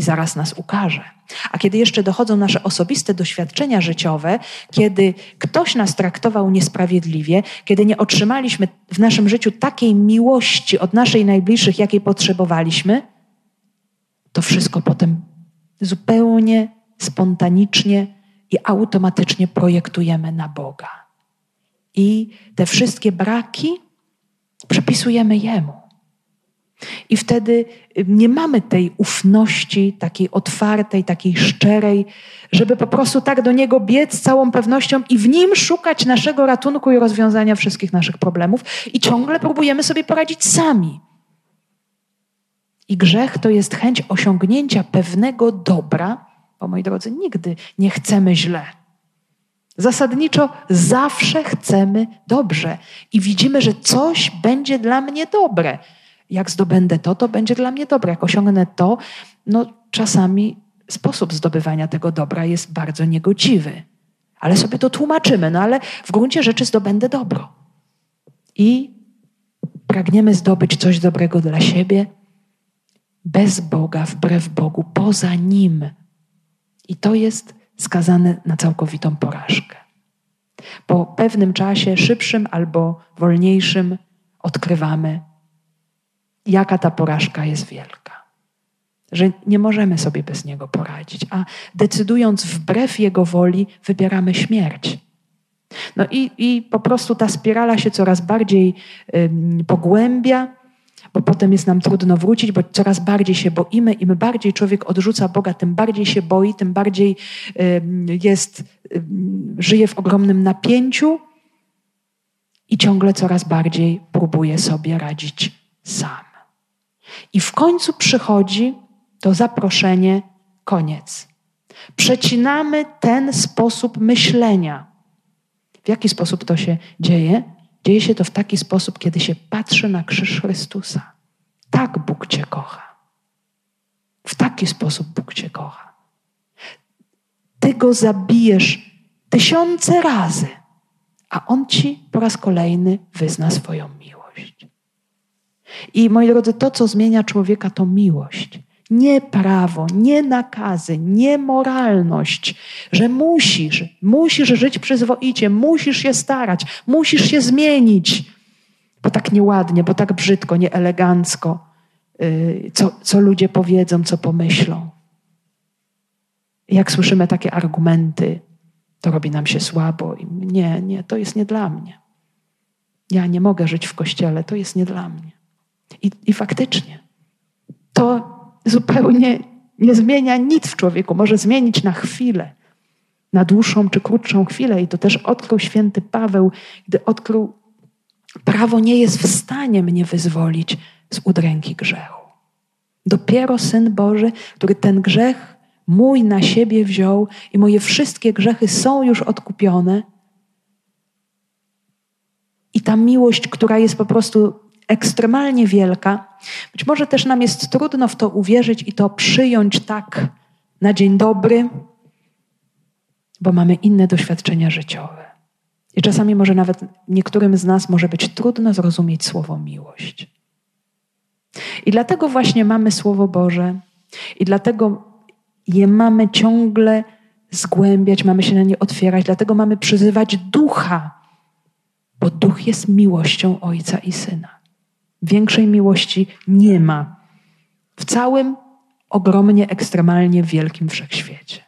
i zaraz nas ukaże. A kiedy jeszcze dochodzą nasze osobiste doświadczenia życiowe, kiedy ktoś nas traktował niesprawiedliwie, kiedy nie otrzymaliśmy w naszym życiu takiej miłości od naszych najbliższych, jakiej potrzebowaliśmy, to wszystko potem zupełnie spontanicznie i automatycznie projektujemy na Boga. I te wszystkie braki przypisujemy Jemu. I wtedy nie mamy tej ufności, takiej otwartej, takiej szczerej, żeby po prostu tak do Niego biec z całą pewnością i w Nim szukać naszego ratunku i rozwiązania wszystkich naszych problemów. I ciągle próbujemy sobie poradzić sami. I grzech to jest chęć osiągnięcia pewnego dobra, bo moi drodzy, nigdy nie chcemy źle. Zasadniczo zawsze chcemy dobrze i widzimy, że coś będzie dla mnie dobre. Jak zdobędę to, to będzie dla mnie dobre. Jak osiągnę to, no czasami sposób zdobywania tego dobra jest bardzo niegodziwy. Ale sobie to tłumaczymy, no ale w gruncie rzeczy zdobędę dobro. I pragniemy zdobyć coś dobrego dla siebie bez Boga, wbrew Bogu, poza Nim. I to jest skazane na całkowitą porażkę. Po pewnym czasie, szybszym albo wolniejszym, odkrywamy, jaka ta porażka jest wielka. Że nie możemy sobie bez niego poradzić, a decydując wbrew jego woli, wybieramy śmierć. No i, i po prostu ta spirala się coraz bardziej y, pogłębia, bo potem jest nam trudno wrócić, bo coraz bardziej się boimy. Im bardziej człowiek odrzuca Boga, tym bardziej się boi, tym bardziej jest, żyje w ogromnym napięciu i ciągle coraz bardziej próbuje sobie radzić sam. I w końcu przychodzi to zaproszenie, koniec. Przecinamy ten sposób myślenia. W jaki sposób to się dzieje? Dzieje się to w taki sposób, kiedy się patrzy na krzyż Chrystusa. Tak Bóg Cię kocha. W taki sposób Bóg Cię kocha. Ty go zabijesz tysiące razy, a On Ci po raz kolejny wyzna swoją miłość. I moi drodzy, to, co zmienia człowieka, to miłość. Nie prawo, nie nakazy, nie moralność, że musisz, musisz żyć przyzwoicie, musisz się starać, musisz się zmienić, bo tak nieładnie, bo tak brzydko, nieelegancko, yy, co, co ludzie powiedzą, co pomyślą. Jak słyszymy takie argumenty, to robi nam się słabo. I nie, nie, to jest nie dla mnie. Ja nie mogę żyć w kościele, to jest nie dla mnie. I, i faktycznie to zupełnie nie zmienia nic w człowieku. Może zmienić na chwilę, na dłuższą czy krótszą chwilę. I to też odkrył święty Paweł, gdy odkrył, prawo nie jest w stanie mnie wyzwolić z udręki grzechu. Dopiero Syn Boży, który ten grzech mój na siebie wziął i moje wszystkie grzechy są już odkupione. I ta miłość, która jest po prostu ekstremalnie wielka. Być może też nam jest trudno w to uwierzyć i to przyjąć tak na dzień dobry, bo mamy inne doświadczenia życiowe. I czasami może nawet niektórym z nas może być trudno zrozumieć słowo miłość. I dlatego właśnie mamy Słowo Boże, i dlatego je mamy ciągle zgłębiać, mamy się na nie otwierać, dlatego mamy przyzywać ducha, bo duch jest miłością Ojca i Syna. Większej miłości nie ma w całym ogromnie, ekstremalnie wielkim wszechświecie.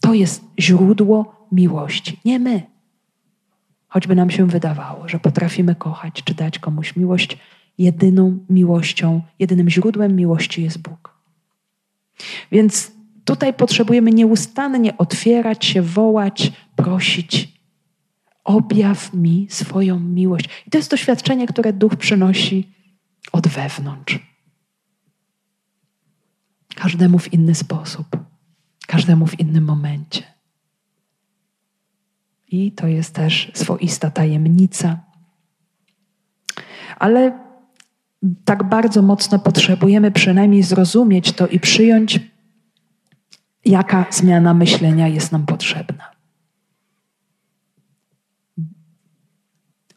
To jest źródło miłości, nie my. Choćby nam się wydawało, że potrafimy kochać czy dać komuś miłość, jedyną miłością, jedynym źródłem miłości jest Bóg. Więc tutaj potrzebujemy nieustannie otwierać się, wołać, prosić, objaw mi swoją miłość. I to jest doświadczenie, które duch przynosi od wewnątrz. Każdemu w inny sposób, każdemu w innym momencie. I to jest też swoista tajemnica. Ale tak bardzo mocno potrzebujemy przynajmniej zrozumieć to i przyjąć, jaka zmiana myślenia jest nam potrzebna.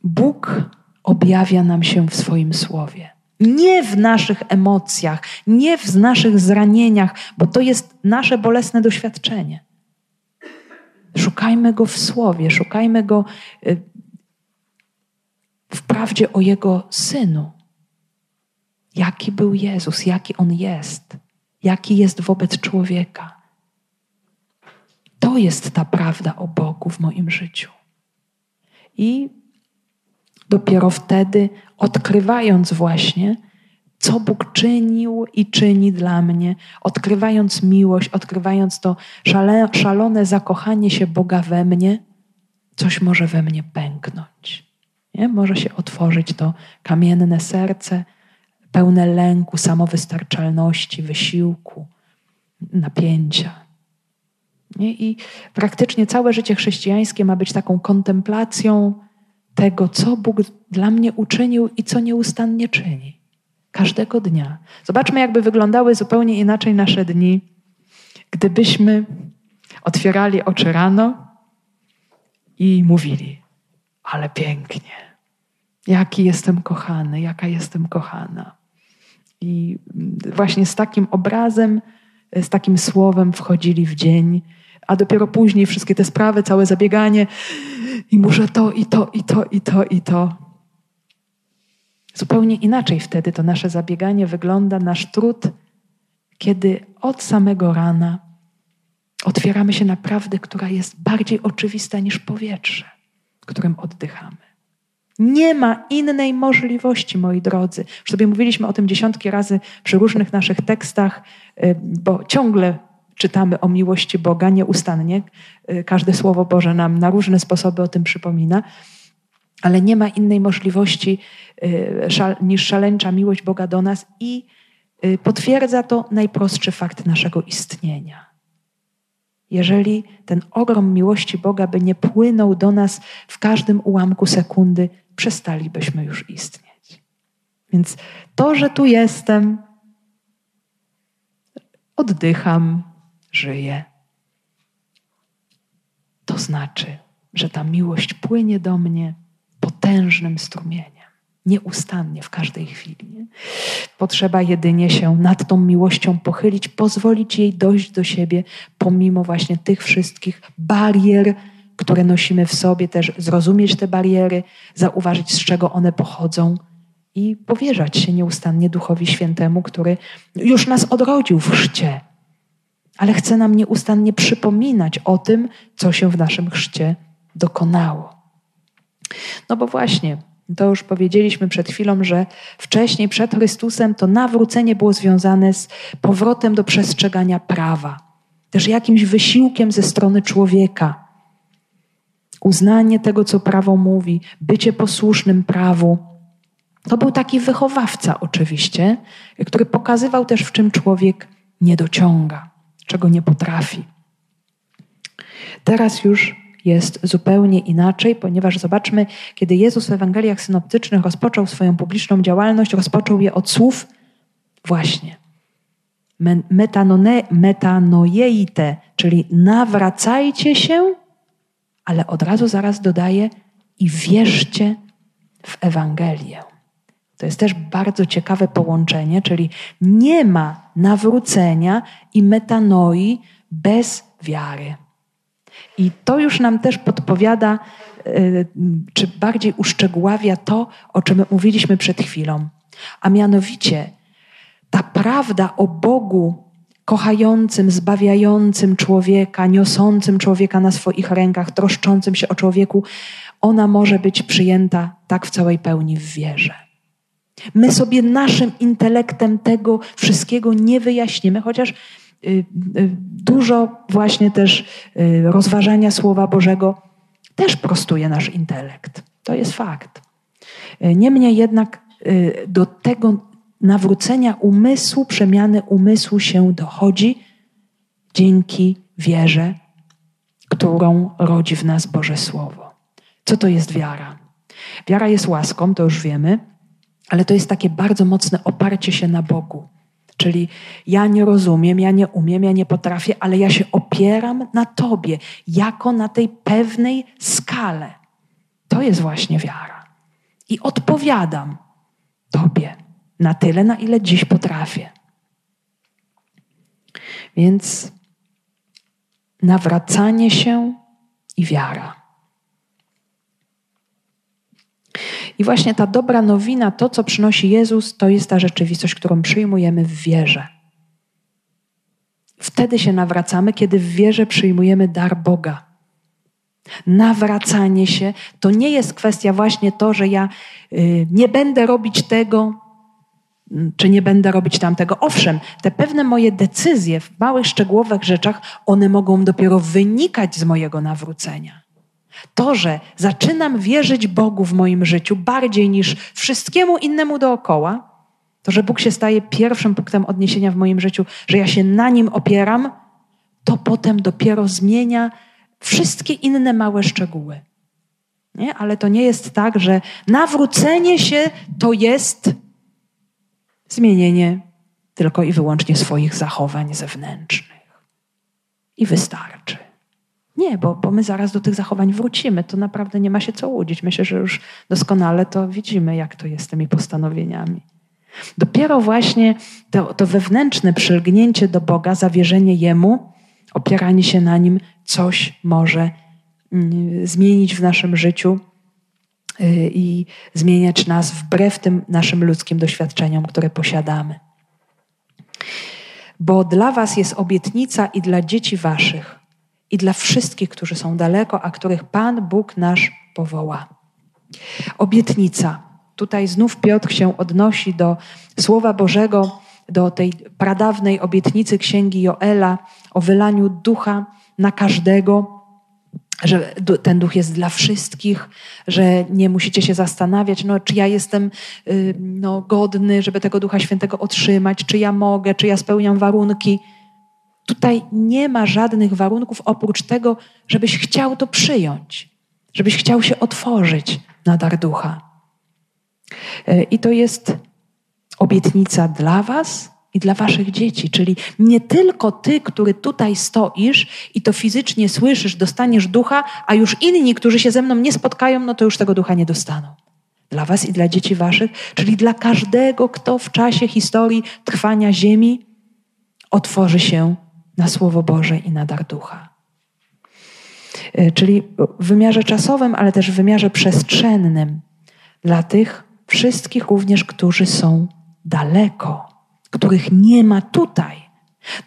Bóg objawia nam się w swoim słowie. Nie w naszych emocjach, nie w naszych zranieniach, bo to jest nasze bolesne doświadczenie. Szukajmy go w słowie, szukajmy go y, w prawdzie o jego synu. Jaki był Jezus, jaki on jest, jaki jest wobec człowieka. To jest ta prawda o Bogu w moim życiu. I dopiero wtedy odkrywając właśnie, co Bóg czynił i czyni dla mnie, odkrywając miłość, odkrywając to szale, szalone zakochanie się Boga we mnie, coś może we mnie pęknąć. Nie? Może się otworzyć to kamienne serce, pełne lęku, samowystarczalności, wysiłku, napięcia. Nie? I praktycznie całe życie chrześcijańskie ma być taką kontemplacją tego, co Bóg dla mnie uczynił i co nieustannie czyni. Każdego dnia. Zobaczmy, jakby wyglądały zupełnie inaczej nasze dni, gdybyśmy otwierali oczy rano i mówili: Ale pięknie, jaki jestem kochany, jaka jestem kochana. I właśnie z takim obrazem, z takim słowem wchodzili w dzień, a dopiero później wszystkie te sprawy, całe zabieganie, i muszę to, i to, i to, i to, i to. Zupełnie inaczej wtedy to nasze zabieganie wygląda, nasz trud, kiedy od samego rana otwieramy się na prawdę, która jest bardziej oczywista niż powietrze, którym oddychamy. Nie ma innej możliwości, moi drodzy. Już sobie mówiliśmy o tym dziesiątki razy przy różnych naszych tekstach, y, bo ciągle czytamy o miłości Boga nieustannie. Y, każde Słowo Boże nam na różne sposoby o tym przypomina, ale nie ma innej możliwości y, niż szaleńcza miłość Boga do nas i y, potwierdza to najprostszy fakt naszego istnienia. jeżeli ten ogrom miłości Boga by nie płynął do nas w każdym ułamku sekundy, przestalibyśmy już istnieć. Więc to, że tu jestem, oddycham, żyję, to znaczy, że ta miłość płynie do mnie potężnym strumieniem nieustannie w każdej chwili. Potrzeba jedynie się nad tą miłością pochylić, pozwolić jej dojść do siebie, pomimo właśnie tych wszystkich barier, które nosimy w sobie, też zrozumieć te bariery, zauważyć, z czego one pochodzą i powierzać się nieustannie Duchowi Świętemu, który już nas odrodził w chrzcie, ale chce nam nieustannie przypominać o tym, co się w naszym chrzcie dokonało. No bo właśnie, to już powiedzieliśmy przed chwilą, że wcześniej, przed Chrystusem, to nawrócenie było związane z powrotem do przestrzegania prawa, też jakimś wysiłkiem ze strony człowieka. Uznanie tego, co prawo mówi, bycie posłusznym prawu. To był taki wychowawca, oczywiście, który pokazywał też, w czym człowiek nie dociąga, czego nie potrafi. Teraz już jest zupełnie inaczej, ponieważ zobaczmy, kiedy Jezus w Ewangeliach synoptycznych rozpoczął swoją publiczną działalność, rozpoczął je od słów właśnie metanojeite, czyli nawracajcie się, ale od razu zaraz dodaje i wierzcie w Ewangelię. To jest też bardzo ciekawe połączenie, czyli nie ma nawrócenia i metanoi bez wiary. I to już nam też podpowiada, e, czy bardziej uszczegóławia to, o czym mówiliśmy przed chwilą. A mianowicie ta prawda o Bogu kochającym, zbawiającym człowieka, niosącym człowieka na swoich rękach, troszczącym się o człowieku, ona może być przyjęta tak w całej pełni w wierze. My sobie naszym intelektem tego wszystkiego nie wyjaśnimy, chociaż Y, y, dużo właśnie też y, rozważania Słowa Bożego też prostuje nasz intelekt. To jest fakt. Niemniej jednak do tego nawrócenia umysłu, przemiany umysłu się dochodzi dzięki wierze, którą rodzi w nas Boże Słowo. Co to jest wiara? Wiara jest łaską, to już wiemy, ale to jest takie bardzo mocne oparcie się na Bogu. Czyli ja nie rozumiem, ja nie umiem, ja nie potrafię, ale ja się opieram na Tobie, jako na tej pewnej skale. To jest właśnie wiara. I odpowiadam Tobie na tyle, na ile dziś potrafię. Więc nawracanie się i wiara. I właśnie ta dobra nowina, to co przynosi Jezus, to jest ta rzeczywistość, którą przyjmujemy w wierze. Wtedy się nawracamy, kiedy w wierze przyjmujemy dar Boga. Nawracanie się to nie jest kwestia właśnie to, że ja y, nie będę robić tego, mm, czy nie będę robić tamtego. Owszem, te pewne moje decyzje w małych, szczegółowych rzeczach, one mogą dopiero wynikać z mojego nawrócenia. To, że zaczynam wierzyć Bogu w moim życiu bardziej niż wszystkiemu innemu dookoła, to, że Bóg się staje pierwszym punktem odniesienia w moim życiu, że ja się na nim opieram, to potem dopiero zmienia wszystkie inne małe szczegóły. Nie? Ale to nie jest tak, że nawrócenie się to jest zmienienie tylko i wyłącznie swoich zachowań zewnętrznych. I wystarczy. Nie, bo, bo my zaraz do tych zachowań wrócimy. To naprawdę nie ma się co łudzić. Myślę, że już doskonale to widzimy, jak to jest z tymi postanowieniami. Dopiero właśnie to, to wewnętrzne przylgnięcie do Boga, zawierzenie Jemu, opieranie się na Nim, coś może mm, zmienić w naszym życiu y, i zmieniać nas wbrew tym naszym ludzkim doświadczeniom, które posiadamy. Bo dla Was jest obietnica i dla dzieci Waszych i dla wszystkich, którzy są daleko, a których Pan Bóg nasz powoła. Obietnica. Tutaj znów Piotr się odnosi do Słowa Bożego, do tej pradawnej obietnicy księgi Joela o wylaniu ducha na każdego, że ten duch jest dla wszystkich, że nie musicie się zastanawiać, no, czy ja jestem y, no, godny, żeby tego ducha świętego otrzymać, czy ja mogę, czy ja spełniam warunki. Tutaj nie ma żadnych warunków oprócz tego, żebyś chciał to przyjąć, żebyś chciał się otworzyć na dar ducha. E, I to jest obietnica dla Was i dla Waszych dzieci, czyli nie tylko Ty, który tutaj stoisz i to fizycznie słyszysz, dostaniesz ducha, a już inni, którzy się ze mną nie spotkają, no to już tego ducha nie dostaną. Dla Was i dla dzieci Waszych, czyli dla każdego, kto w czasie historii trwania Ziemi otworzy się na Słowo Boże i na dar ducha. E, czyli w wymiarze czasowym, ale też w wymiarze przestrzennym dla tych wszystkich również, którzy są daleko, których nie ma tutaj.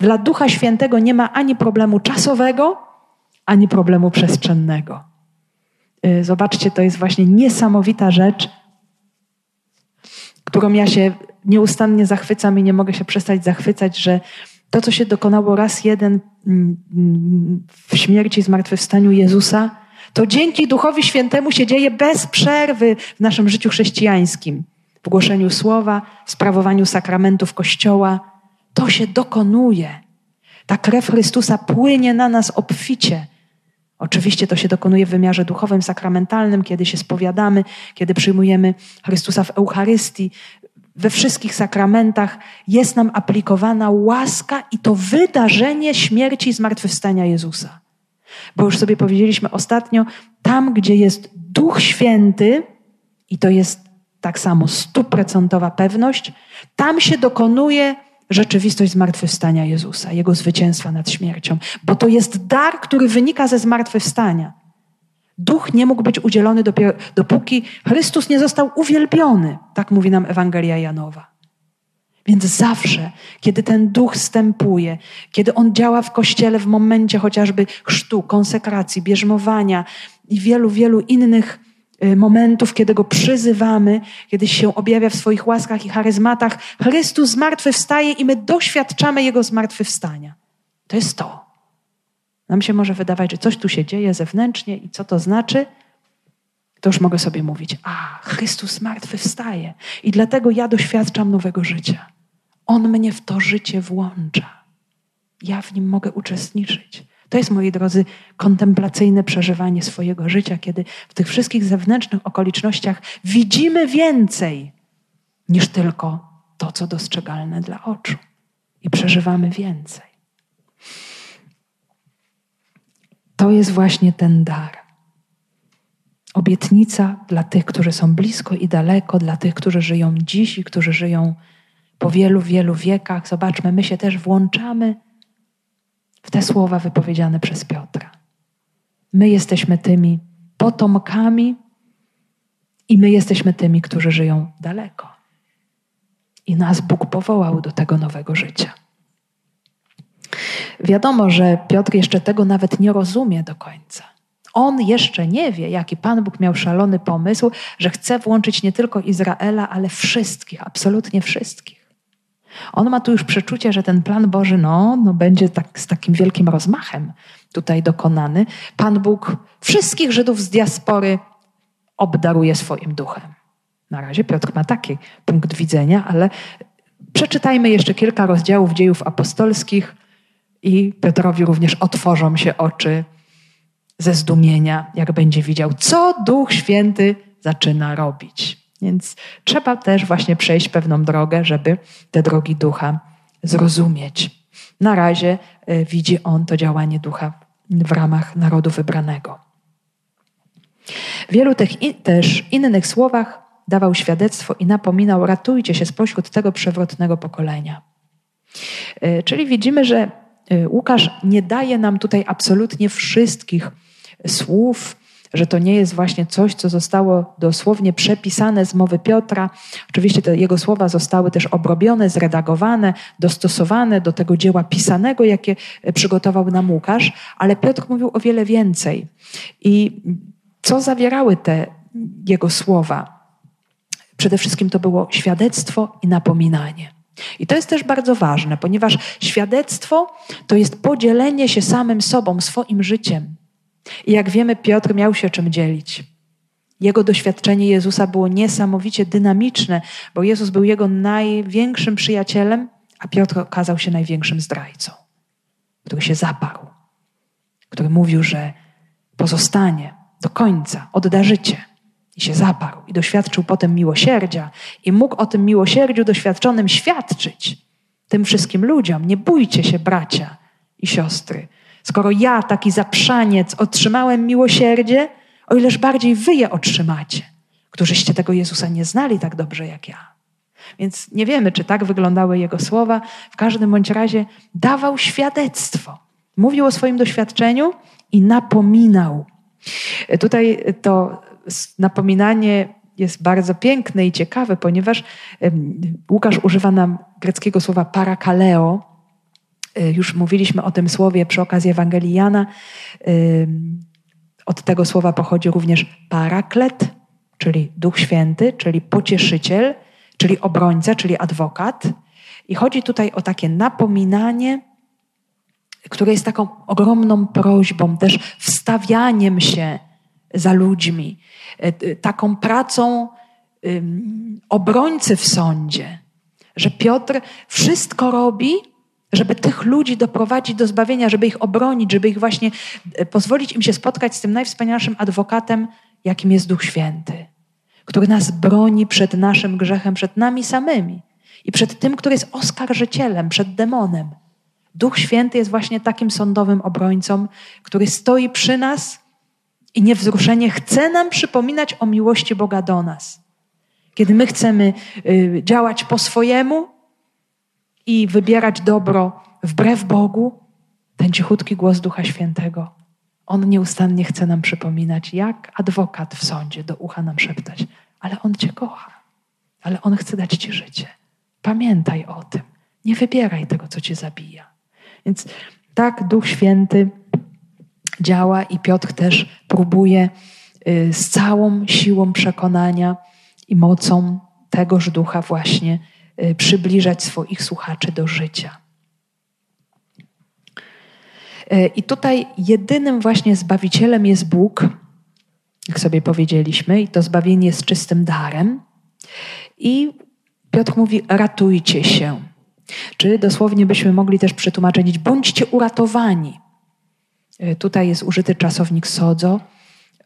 Dla Ducha Świętego nie ma ani problemu czasowego, ani problemu przestrzennego. E, zobaczcie, to jest właśnie niesamowita rzecz, którą ja się nieustannie zachwycam i nie mogę się przestać zachwycać, że to, co się dokonało raz jeden mm, mm, w śmierci i zmartwychwstaniu Jezusa, to dzięki Duchowi Świętemu się dzieje bez przerwy w naszym życiu chrześcijańskim. W głoszeniu słowa, w sprawowaniu sakramentów Kościoła. To się dokonuje. Ta krew Chrystusa płynie na nas obficie. Oczywiście to się dokonuje w wymiarze duchowym, sakramentalnym, kiedy się spowiadamy, kiedy przyjmujemy Chrystusa w Eucharystii, we wszystkich sakramentach jest nam aplikowana łaska i to wydarzenie śmierci i zmartwychwstania Jezusa. Bo już sobie powiedzieliśmy ostatnio, tam gdzie jest Duch Święty, i to jest tak samo stuprocentowa pewność, tam się dokonuje rzeczywistość zmartwychwstania Jezusa, Jego zwycięstwa nad śmiercią. Bo to jest dar, który wynika ze zmartwychwstania. Duch nie mógł być udzielony dopóki Chrystus nie został uwielbiony. Tak mówi nam Ewangelia Janowa. Więc zawsze, kiedy ten duch stępuje, kiedy on działa w kościele w momencie chociażby chrztu, konsekracji, bierzmowania i wielu, wielu innych y, momentów, kiedy go przyzywamy, kiedy się objawia w swoich łaskach i charyzmatach, Chrystus zmartwychwstaje i my doświadczamy jego zmartwychwstania. To jest to. Nam się może wydawać, że coś tu się dzieje zewnętrznie i co to znaczy, to już mogę sobie mówić, a Chrystus wstaje i dlatego ja doświadczam nowego życia. On mnie w to życie włącza. Ja w nim mogę uczestniczyć. To jest, moi drodzy, kontemplacyjne przeżywanie swojego życia, kiedy w tych wszystkich zewnętrznych okolicznościach widzimy więcej niż tylko to, co dostrzegalne dla oczu i przeżywamy więcej. To jest właśnie ten dar. Obietnica dla tych, którzy są blisko i daleko, dla tych, którzy żyją dziś i którzy żyją po wielu, wielu wiekach. Zobaczmy, my się też włączamy w te słowa wypowiedziane przez Piotra. My jesteśmy tymi potomkami i my jesteśmy tymi, którzy żyją daleko. I nas Bóg powołał do tego nowego życia. Wiadomo, że Piotr jeszcze tego nawet nie rozumie do końca. On jeszcze nie wie, jaki Pan Bóg miał szalony pomysł, że chce włączyć nie tylko Izraela, ale wszystkich, absolutnie wszystkich. On ma tu już przeczucie, że ten plan Boży no, no będzie tak, z takim wielkim rozmachem tutaj dokonany. Pan Bóg wszystkich Żydów z diaspory obdaruje swoim duchem. Na razie Piotr ma taki punkt widzenia, ale przeczytajmy jeszcze kilka rozdziałów dziejów apostolskich i Piotrowi również otworzą się oczy ze zdumienia, jak będzie widział, co Duch Święty zaczyna robić. Więc trzeba też właśnie przejść pewną drogę, żeby te drogi Ducha zrozumieć. Na razie e, widzi on to działanie Ducha w ramach narodu wybranego. W wielu tych też innych słowach dawał świadectwo i napominał: ratujcie się spośród tego przewrotnego pokolenia. E, czyli widzimy, że Y, Łukasz nie daje nam tutaj absolutnie wszystkich słów, że to nie jest właśnie coś, co zostało dosłownie przepisane z mowy Piotra. Oczywiście te jego słowa zostały też obrobione, zredagowane, dostosowane do tego dzieła pisanego, jakie przygotował nam Łukasz, ale Piotr mówił o wiele więcej. I co zawierały te jego słowa? Przede wszystkim to było świadectwo i napominanie. I to jest też bardzo ważne, ponieważ świadectwo to jest podzielenie się samym sobą, swoim życiem. I jak wiemy, Piotr miał się czym dzielić. Jego doświadczenie Jezusa było niesamowicie dynamiczne, bo Jezus był jego największym przyjacielem, a Piotr okazał się największym zdrajcą. który się zaparł, który mówił, że pozostanie do końca, odda życie. I się zaparł i doświadczył potem miłosierdzia i mógł o tym miłosierdziu doświadczonym świadczyć tym wszystkim ludziom. Nie bójcie się, bracia i siostry. Skoro ja, taki zaprzaniec, otrzymałem miłosierdzie, o ileż bardziej wy je otrzymacie, którzyście tego Jezusa nie znali tak dobrze jak ja. Więc nie wiemy, czy tak wyglądały jego słowa. W każdym bądź razie dawał świadectwo. Mówił o swoim doświadczeniu i napominał. Tutaj to napominanie jest bardzo piękne i ciekawe, ponieważ Łukasz używa nam greckiego słowa parakaleo. E, już mówiliśmy o tym słowie przy okazji Ewangelii Jana. Od tego słowa pochodzi również paraklet, czyli Duch Święty, czyli pocieszyciel, czyli obrońca, czyli adwokat. I chodzi tutaj o takie napominanie, które jest taką ogromną prośbą, też wstawianiem się za ludźmi, e, taką pracą obrońcy w sądzie, że Piotr wszystko robi, żeby tych ludzi doprowadzić do zbawienia, żeby ich obronić, żeby ich właśnie e, pozwolić im się spotkać z tym najwspanialszym adwokatem, jakim jest Duch Święty, który nas broni przed naszym grzechem, przed nami samymi i przed tym, który jest oskarżycielem, przed demonem. Duch Święty jest właśnie takim sądowym obrońcą, który stoi przy nas i niewzruszenie chce nam przypominać o miłości Boga do nas. Kiedy my chcemy y, działać po swojemu i wybierać dobro wbrew Bogu, ten cichutki głos Ducha Świętego, on nieustannie chce nam przypominać, jak adwokat w sądzie do ucha nam szeptać, ale on cię kocha, ale on chce dać ci życie. Pamiętaj o tym. Nie wybieraj tego, co cię zabija. Więc tak Duch Święty działa i Piotr też próbuje y, z całą siłą przekonania i mocą tegoż ducha właśnie y, przybliżać swoich słuchaczy do życia. Y, I tutaj jedynym właśnie zbawicielem jest Bóg, jak sobie powiedzieliśmy, i to zbawienie jest czystym darem. I Piotr mówi: ratujcie się. Czy dosłownie byśmy mogli też przetłumaczyć: bądźcie uratowani. E, tutaj jest użyty czasownik sodzo,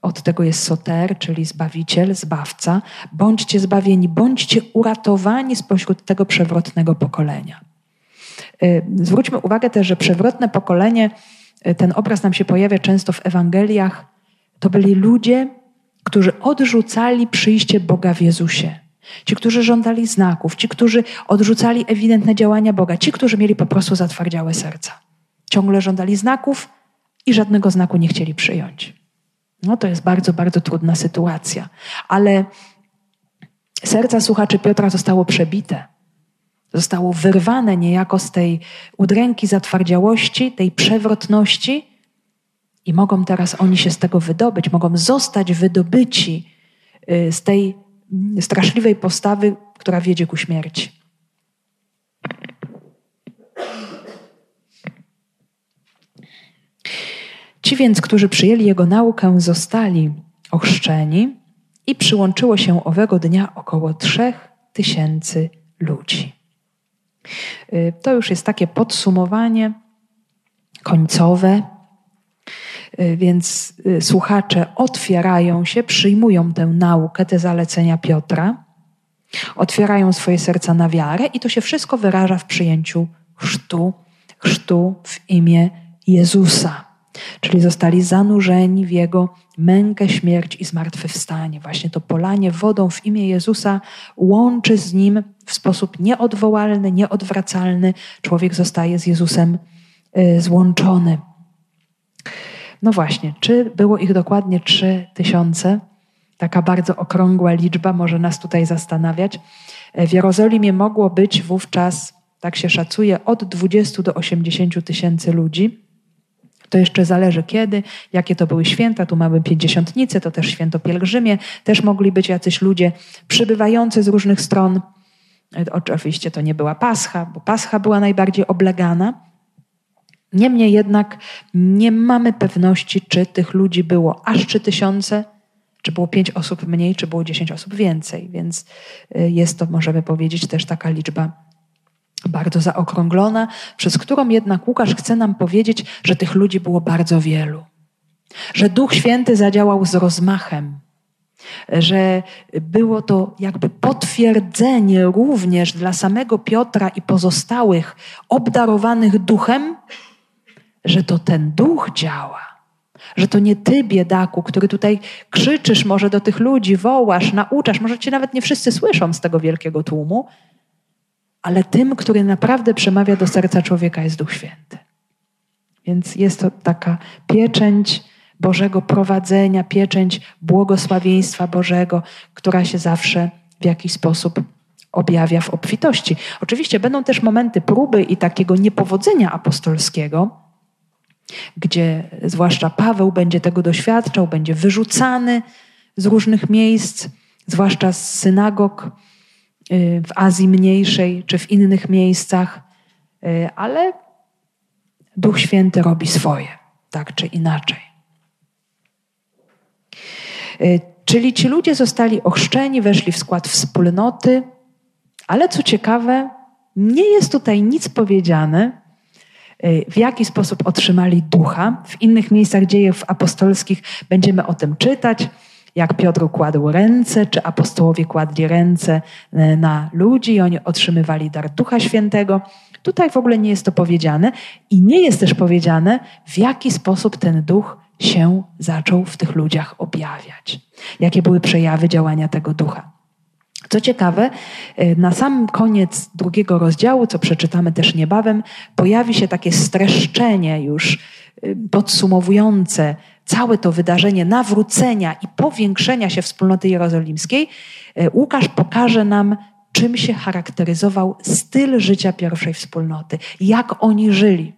od tego jest soter, czyli zbawiciel, zbawca. Bądźcie zbawieni, bądźcie uratowani spośród tego przewrotnego pokolenia. E, zwróćmy uwagę też, że przewrotne pokolenie, e, ten obraz nam się pojawia często w Ewangeliach, to byli ludzie, którzy odrzucali przyjście Boga w Jezusie. Ci, którzy żądali znaków, ci, którzy odrzucali ewidentne działania Boga, ci, którzy mieli po prostu zatwardziałe serca. Ciągle żądali znaków, i żadnego znaku nie chcieli przyjąć. No to jest bardzo, bardzo trudna sytuacja. Ale serca słuchaczy Piotra zostało przebite. Zostało wyrwane niejako z tej udręki zatwardziałości, tej przewrotności i mogą teraz oni się z tego wydobyć, mogą zostać wydobyci y, z tej straszliwej postawy, która wiedzie ku śmierci. Ci więc, którzy przyjęli jego naukę, zostali ochrzczeni i przyłączyło się owego dnia około trzech tysięcy ludzi. Y, to już jest takie podsumowanie końcowe, y, więc y, słuchacze otwierają się, przyjmują tę naukę, te zalecenia Piotra, otwierają swoje serca na wiarę i to się wszystko wyraża w przyjęciu chrztu, chrztu w imię Jezusa czyli zostali zanurzeni w Jego mękę, śmierć i zmartwychwstanie. Właśnie to polanie wodą w imię Jezusa łączy z Nim w sposób nieodwołalny, nieodwracalny. Człowiek zostaje z Jezusem y, złączony. No właśnie, czy było ich dokładnie trzy tysiące? Taka bardzo okrągła liczba może nas tutaj zastanawiać. W Jerozolimie mogło być wówczas, tak się szacuje, od 20 do 80 tysięcy ludzi. To jeszcze zależy kiedy, jakie to były święta. Tu mamy pięćdziesiątnice, to też święto pielgrzymie. Też mogli być jacyś ludzie przybywający z różnych stron. E, oczywiście to nie była Pascha, bo Pascha była najbardziej oblegana. Niemniej jednak nie mamy pewności, czy tych ludzi było aż trzy tysiące, czy było pięć osób mniej, czy było dziesięć osób więcej. Więc e, jest to, możemy powiedzieć, też taka liczba bardzo zaokrąglona, przez którą jednak Łukasz chce nam powiedzieć, że tych ludzi było bardzo wielu. Że Duch Święty zadziałał z rozmachem, że było to jakby potwierdzenie również dla samego Piotra i pozostałych obdarowanych duchem, że to ten duch działa. Że to nie ty, biedaku, który tutaj krzyczysz może do tych ludzi, wołasz, nauczasz, może cię nawet nie wszyscy słyszą z tego wielkiego tłumu, ale tym, który naprawdę przemawia do serca człowieka, jest Duch Święty. Więc jest to taka pieczęć Bożego prowadzenia, pieczęć błogosławieństwa Bożego, która się zawsze w jakiś sposób objawia w obfitości. Oczywiście będą też momenty próby i takiego niepowodzenia apostolskiego, gdzie zwłaszcza Paweł będzie tego doświadczał, będzie wyrzucany z różnych miejsc, zwłaszcza z synagog w Azji Mniejszej czy w innych miejscach, y, ale Duch Święty robi swoje, tak czy inaczej. Y, czyli ci ludzie zostali ochrzczeni, weszli w skład wspólnoty, ale co ciekawe, nie jest tutaj nic powiedziane, y, w jaki sposób otrzymali ducha. W innych miejscach dziejów apostolskich będziemy o tym czytać, jak Piotr kładł ręce, czy apostołowie kładli ręce y, na ludzi i oni otrzymywali dar Ducha Świętego. Tutaj w ogóle nie jest to powiedziane i nie jest też powiedziane, w jaki sposób ten duch się zaczął w tych ludziach objawiać. Jakie były przejawy działania tego ducha. Co ciekawe, y, na sam koniec drugiego rozdziału, co przeczytamy też niebawem, pojawi się takie streszczenie już y, podsumowujące całe to wydarzenie nawrócenia i powiększenia się wspólnoty jerozolimskiej. Y, Łukasz pokaże nam, czym się charakteryzował styl życia pierwszej wspólnoty, jak oni żyli.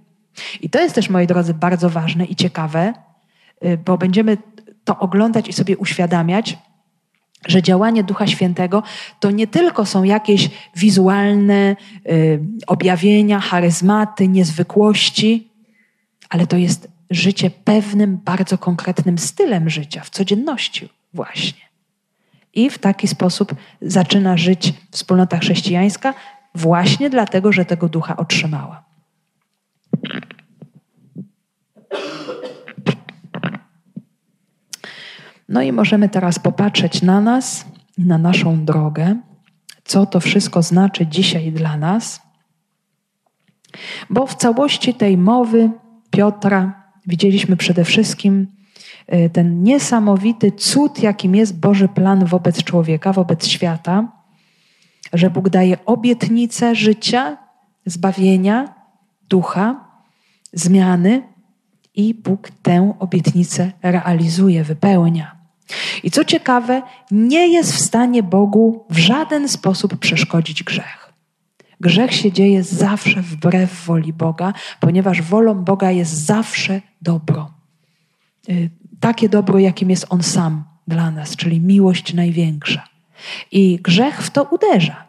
I to jest też, moi drodzy, bardzo ważne i ciekawe, Y, bo będziemy to oglądać i sobie uświadamiać, że działanie Ducha Świętego to nie tylko są jakieś wizualne y, objawienia, charyzmaty, niezwykłości, ale to jest życie pewnym, bardzo konkretnym stylem życia, w codzienności właśnie. I w taki sposób zaczyna żyć wspólnota chrześcijańska, właśnie dlatego, że tego ducha otrzymała. No i możemy teraz popatrzeć na nas na naszą drogę, co to wszystko znaczy dzisiaj dla nas. Bo w całości tej mowy Piotra widzieliśmy przede wszystkim y, ten niesamowity cud, jakim jest Boży plan wobec człowieka, wobec świata, że Bóg daje obietnicę życia, zbawienia, ducha, zmiany i Bóg tę obietnicę realizuje, wypełnia. I co ciekawe, nie jest w stanie Bogu w żaden sposób przeszkodzić grzech. Grzech się dzieje zawsze wbrew woli Boga, ponieważ wolą Boga jest zawsze dobro. Y, takie dobro, jakim jest On sam dla nas, czyli miłość największa. I grzech w to uderza.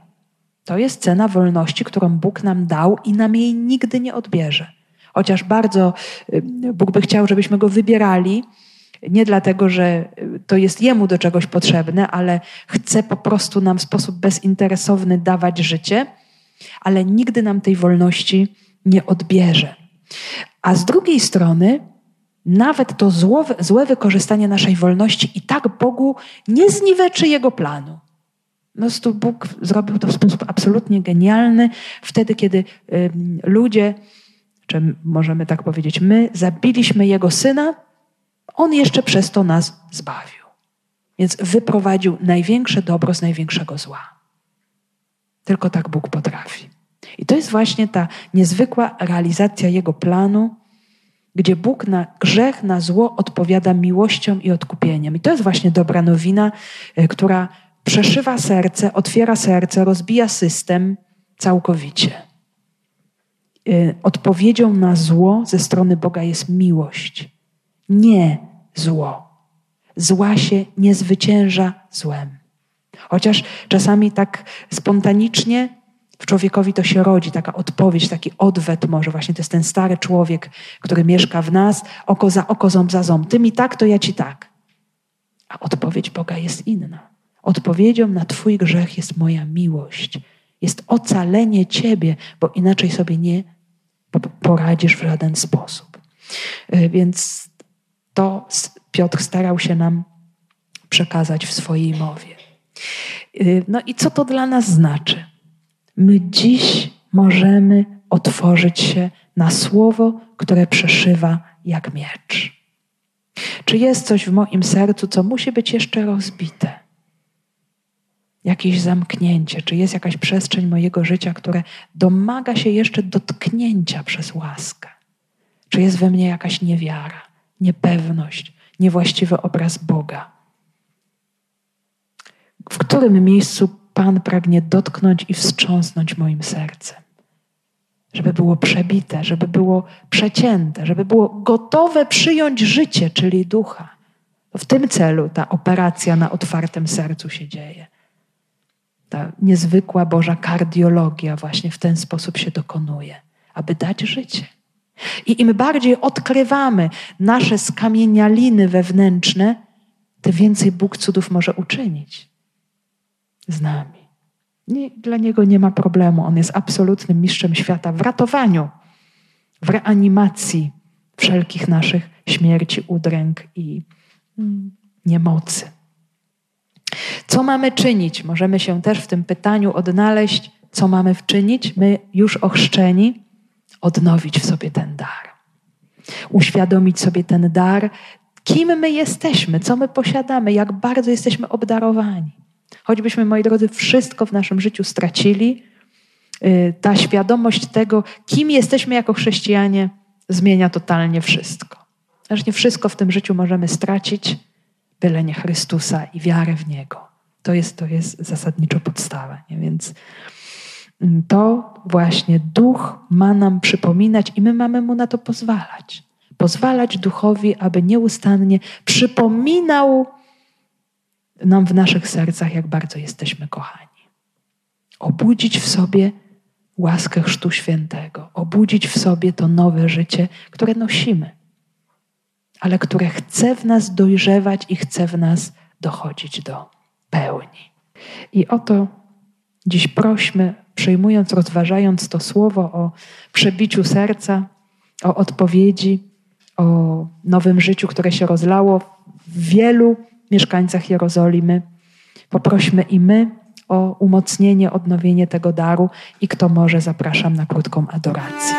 To jest cena wolności, którą Bóg nam dał i nam jej nigdy nie odbierze. Chociaż bardzo y, Bóg by chciał, żebyśmy go wybierali, nie dlatego, że to jest jemu do czegoś potrzebne, ale chce po prostu nam w sposób bezinteresowny dawać życie, ale nigdy nam tej wolności nie odbierze. A z drugiej strony, nawet to złe wykorzystanie naszej wolności i tak Bogu nie zniweczy jego planu. Po prostu Bóg zrobił to w sposób absolutnie genialny, wtedy, kiedy y, ludzie, czy możemy tak powiedzieć, my zabiliśmy jego syna, on jeszcze przez to nas zbawił. Więc wyprowadził największe dobro z największego zła. Tylko tak Bóg potrafi. I to jest właśnie ta niezwykła realizacja Jego planu, gdzie Bóg na grzech, na zło odpowiada miłością i odkupieniem. I to jest właśnie dobra nowina, e, która przeszywa serce, otwiera serce, rozbija system całkowicie. E, odpowiedzią na zło ze strony Boga jest miłość nie zło. Zła się nie zwycięża złem. Chociaż czasami tak spontanicznie w człowiekowi to się rodzi, taka odpowiedź, taki odwet może właśnie. To jest ten stary człowiek, który mieszka w nas, oko za oko, ząb za ząb. Ty mi tak, to ja ci tak. A odpowiedź Boga jest inna. Odpowiedzią na Twój grzech jest moja miłość jest ocalenie Ciebie, bo inaczej sobie nie poradzisz w żaden sposób. Y, więc to Piotr starał się nam przekazać w swojej mowie. Y, no i co to dla nas znaczy? My dziś możemy otworzyć się na słowo, które przeszywa jak miecz. Czy jest coś w moim sercu, co musi być jeszcze rozbite? Jakieś zamknięcie, czy jest jakaś przestrzeń mojego życia, które domaga się jeszcze dotknięcia przez łaskę? Czy jest we mnie jakaś niewiara, niepewność, niewłaściwy obraz Boga? W którym miejscu Pan pragnie dotknąć i wstrząsnąć moim sercem? Żeby było przebite, żeby było przecięte, żeby było gotowe przyjąć życie, czyli ducha. W tym celu ta operacja na otwartym sercu się dzieje. Ta niezwykła Boża kardiologia właśnie w ten sposób się dokonuje, aby dać życie. I im bardziej odkrywamy nasze skamienialiny wewnętrzne, tym więcej Bóg cudów może uczynić z nami. Nie, dla Niego nie ma problemu. On jest absolutnym mistrzem świata w ratowaniu, w reanimacji wszelkich naszych śmierci, udręk i mm, niemocy. Co mamy czynić? Możemy się też w tym pytaniu odnaleźć, co mamy czynić. My już ochrzczeni, odnowić w sobie ten dar. Uświadomić sobie ten dar, kim my jesteśmy, co my posiadamy, jak bardzo jesteśmy obdarowani. Choćbyśmy, moi drodzy, wszystko w naszym życiu stracili, y, ta świadomość tego, kim jesteśmy jako chrześcijanie, zmienia totalnie wszystko. Nie wszystko w tym życiu możemy stracić, byle nie Chrystusa i wiarę w Niego. To jest, to jest zasadniczo podstawa. Nie? Więc mm, to właśnie duch ma nam przypominać i my mamy mu na to pozwalać. Pozwalać duchowi, aby nieustannie przypominał nam w naszych sercach, jak bardzo jesteśmy kochani. Obudzić w sobie łaskę Chrztu Świętego, obudzić w sobie to nowe życie, które nosimy, ale które chce w nas dojrzewać i chce w nas dochodzić do pełni. I oto dziś prośmy, przyjmując, rozważając to słowo o przebiciu serca, o odpowiedzi, o nowym życiu, które się rozlało w wielu mieszkańcach Jerozolimy. Poprośmy i my o umocnienie, odnowienie tego daru i kto może, zapraszam na krótką adorację.